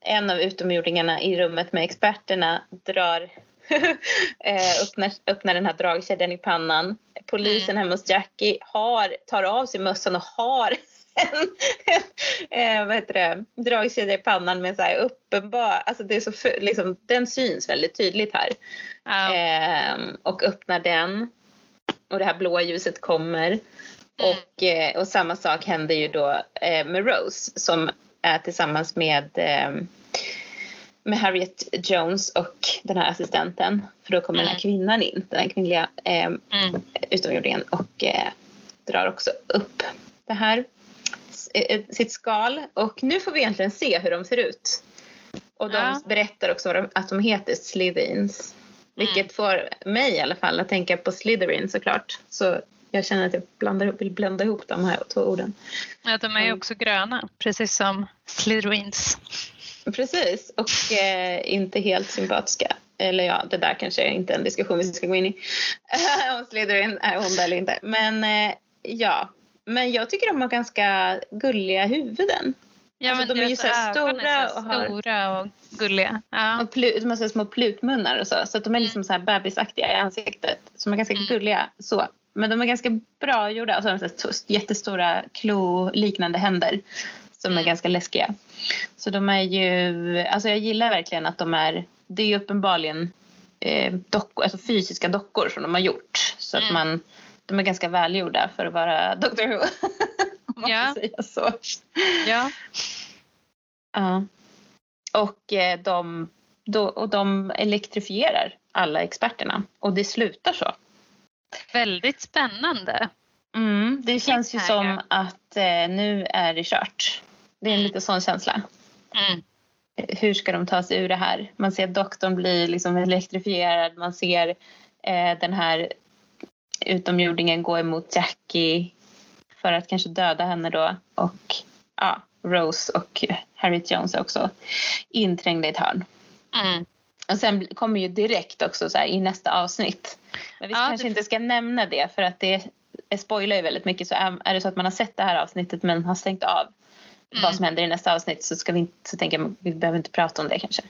en av utomjordingarna i rummet med experterna drar öppnar, öppnar den här dragkedjan i pannan. Polisen hemma hos Jackie har, tar av sig mössan och har en, eh, vad heter det, dragkedja i pannan med så här uppenbar, alltså det är så, liksom, den syns väldigt tydligt här. Ja. Ehm, och öppnar den. Och det här blåa ljuset kommer. Och, eh, och samma sak händer ju då eh, med Rose som är tillsammans med, eh, med Harriet Jones och den här assistenten. För då kommer mm. den här kvinnan in, den här kvinnliga eh, mm. utomjordingen och eh, drar också upp det här eh, sitt skal. Och nu får vi egentligen se hur de ser ut. Och de ja. berättar också att de heter Slytherins. Vilket mm. får mig i alla fall att tänka på Slytherin såklart. Så jag känner att jag blandar, vill blanda ihop de här två orden. Ja, de är ju mm. också gröna, precis som Slytherins. Precis, och eh, inte helt sympatiska. Eller ja, det där kanske är inte en diskussion vi ska gå in i. Om Slytherin är onda eller inte. Men eh, ja, men jag tycker de har ganska gulliga huvuden. Ja, alltså, men de är ju så stora, och har, stora och gulliga. Ja. Och plut, de har så små plutmunnar och så. Så att de är liksom mm. så här bebisaktiga i ansiktet. Som är ganska mm. gulliga. Så. Men de är ganska bra gjorda. Och så har de så jättestora klo-liknande händer. Som mm. är ganska läskiga. Så de är ju, alltså jag gillar verkligen att de är, det är ju uppenbarligen eh, dockor, alltså fysiska dockor som de har gjort. Så att mm. man, de är ganska välgjorda för att vara Doctor Who. Om man ja. får säga så. Ja. Ja. Och eh, de, då, och de elektrifierar alla experterna och det slutar så. Väldigt spännande. Mm, det känns ju som att eh, nu är det kört. Det är en lite sån känsla. Mm. Hur ska de ta sig ur det här? Man ser doktorn bli liksom elektrifierad. Man ser eh, den här utomjordingen gå emot Jackie för att kanske döda henne då. Och ja, Rose och Harriet Jones är också inträngda i ett hörn. Mm. Och sen kommer ju direkt också så i nästa avsnitt. Men vi ja, kanske det... inte ska nämna det för att det spoilar ju väldigt mycket. Så är det så att man har sett det här avsnittet men har stängt av mm. vad som händer i nästa avsnitt så, ska vi inte, så tänker jag vi behöver inte prata om det kanske.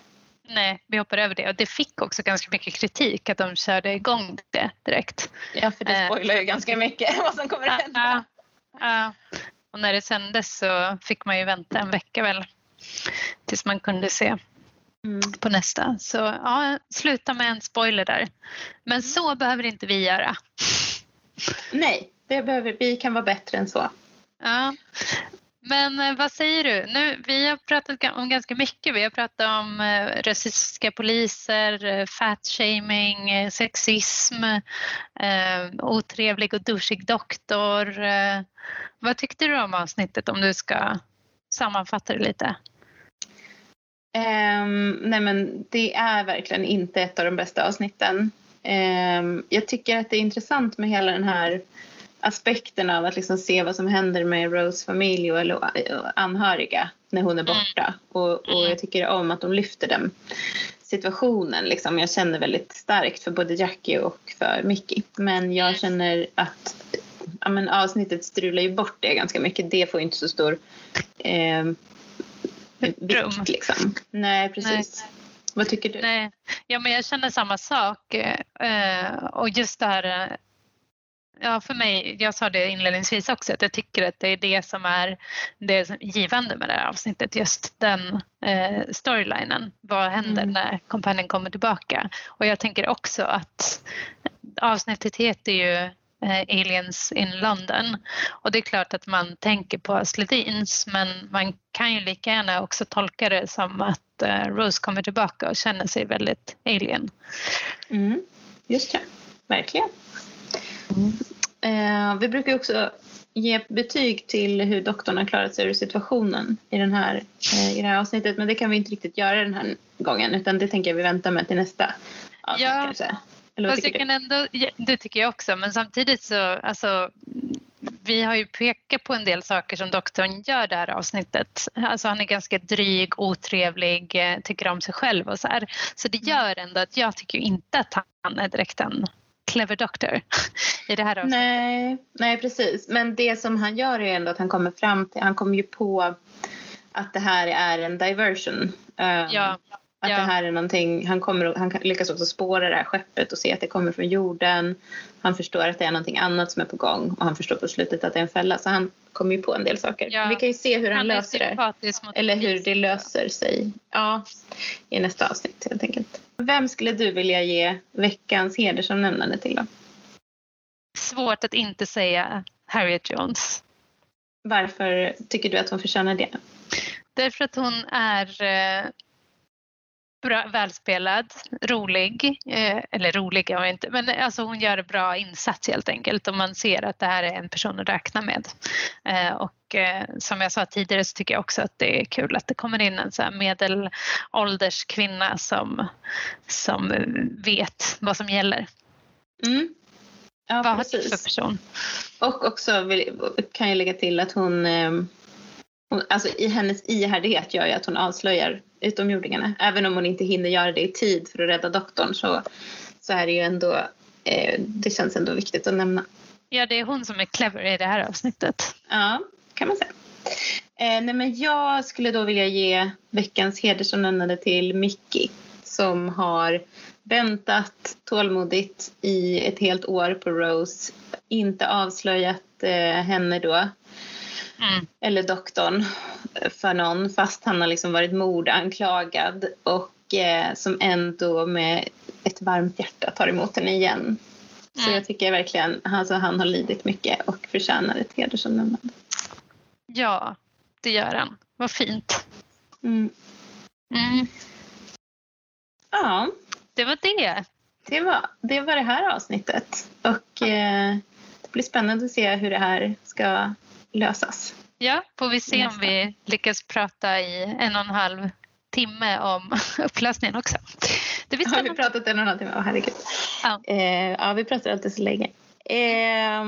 Nej, vi hoppar över det. Och det fick också ganska mycket kritik att de körde igång det direkt. Ja, för det eh, spoilar ju ganska mycket vad som kommer att hända. Ja, och när det sändes så fick man ju vänta en vecka väl tills man kunde se mm. på nästa. Så ja, sluta med en spoiler där. Men mm. så behöver inte vi göra. Nej, det behöver, vi kan vara bättre än så. Ja. Men eh, vad säger du? Nu, vi har pratat om ganska mycket. Vi har pratat om eh, rasistiska poliser, eh, fatshaming, eh, sexism, eh, otrevlig och duschig doktor. Eh, vad tyckte du om avsnittet om du ska sammanfatta det lite? Um, nej men det är verkligen inte ett av de bästa avsnitten. Um, jag tycker att det är intressant med hela den här aspekten av att liksom se vad som händer med Rose familj och, eller anhöriga när hon är mm. borta. Och, och jag tycker om att de lyfter den situationen. Liksom. Jag känner väldigt starkt för både Jackie och för Mickey. Men jag känner att ja, men avsnittet strular ju bort det ganska mycket. Det får inte så stor eh, vikt. Liksom. Nej, precis. Nej. Vad tycker du? Nej. Ja, men jag känner samma sak. Eh, och just det här Ja, för mig, jag sa det inledningsvis också, att jag tycker att det är det som är det som givande med det här avsnittet, just den eh, storylinen. Vad händer mm. när kompanjen kommer tillbaka? Och jag tänker också att avsnittet heter ju eh, Aliens in London och det är klart att man tänker på Sledins men man kan ju lika gärna också tolka det som att eh, Rose kommer tillbaka och känner sig väldigt alien. Mm. Just det, verkligen. Eh, vi brukar också ge betyg till hur doktorn har klarat sig ur situationen i, den här, eh, i det här avsnittet. Men det kan vi inte riktigt göra den här gången utan det tänker jag vi väntar med till nästa avsnitt ja. kanske. Eller Fast jag kan ändå, det tycker jag också men samtidigt så alltså vi har ju pekat på en del saker som doktorn gör det här avsnittet. Alltså han är ganska dryg, otrevlig, eh, tycker om sig själv och så här. Så det mm. gör ändå att jag tycker inte att han är direkt en clever doctor i det här avsnittet. Nej, nej, precis. Men det som han gör är ändå att han kommer fram till, han kommer ju på att det här är en diversion. Um, ja. Att ja. det här är någonting, han, kommer, han lyckas också spåra det här skeppet och se att det kommer från jorden. Han förstår att det är någonting annat som är på gång och han förstår på slutet att det är en fälla. Så han kommer ju på en del saker. Ja. Vi kan ju se hur han, han löser det. Eller hur det löser sig. Ja, i nästa avsnitt helt enkelt. Vem skulle du vilja ge veckans hedersomnämnande till då? Svårt att inte säga Harriet Jones. Varför tycker du att hon förtjänar det? därför att hon är eh, bra, välspelad, rolig, eh, eller rolig är hon inte, men alltså hon gör en bra insats helt enkelt och man ser att det här är en person att räkna med. Eh, och eh, som jag sa tidigare så tycker jag också att det är kul att det kommer in en så medelålders kvinna som, som vet vad som gäller. Mm. Ja, vad precis. har du för person? Och också vill, kan jag lägga till att hon, eh, hon alltså i hennes ihärdighet gör ju att hon avslöjar utomjordingarna. Även om hon inte hinner göra det i tid för att rädda doktorn så, så är det ju ändå, eh, det känns ändå viktigt att nämna. Ja, det är hon som är clever i det här avsnittet. Ja, kan man säga. Eh, nej, men jag skulle då vilja ge veckans hedersomnämnande till Mickey som har väntat tålmodigt i ett helt år på Rose, inte avslöjat eh, henne då, Mm. eller doktorn, för någon fast han har liksom varit mordanklagad och eh, som ändå med ett varmt hjärta tar emot henne igen. Så Mm. jag tycker verkligen alltså, han har lidit mycket och förtjänar ett hedersomnämnande. Ja, det gör han. Vad fint. Mm. Mm. Ja, Det var det. det var, det var det här avsnittet. Och eh, det blir spännande att se hur det här ska lösas. Ja, får vi se om vi lyckas prata i en och en halv timme om upplösningen också. Det Har vi pratat en och en halv timme? Åh, herregud. Ja. Eh, ja, vi pratar alltid så länge. Eh,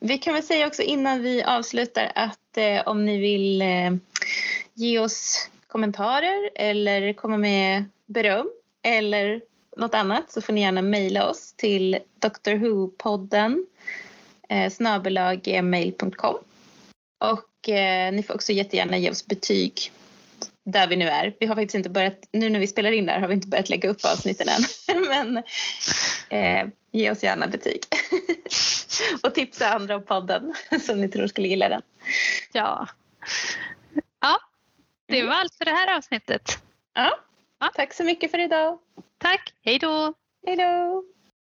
vi kan väl säga också innan vi avslutar att eh, om ni vill eh, ge oss kommentarer eller komma med beröm eller något annat så får ni gärna mejla oss till drwho-podden eh, snabelaggmail.com och eh, ni får också jättegärna ge oss betyg där vi nu är. Vi har faktiskt inte börjat, nu när vi spelar in där har vi inte börjat lägga upp avsnitten än. Men eh, ge oss gärna betyg. och tipsa andra om podden som ni tror skulle gilla den. Ja. ja, det var allt för det här avsnittet. Ja. Ja. Tack så mycket för idag. Tack, hej då! Hej då!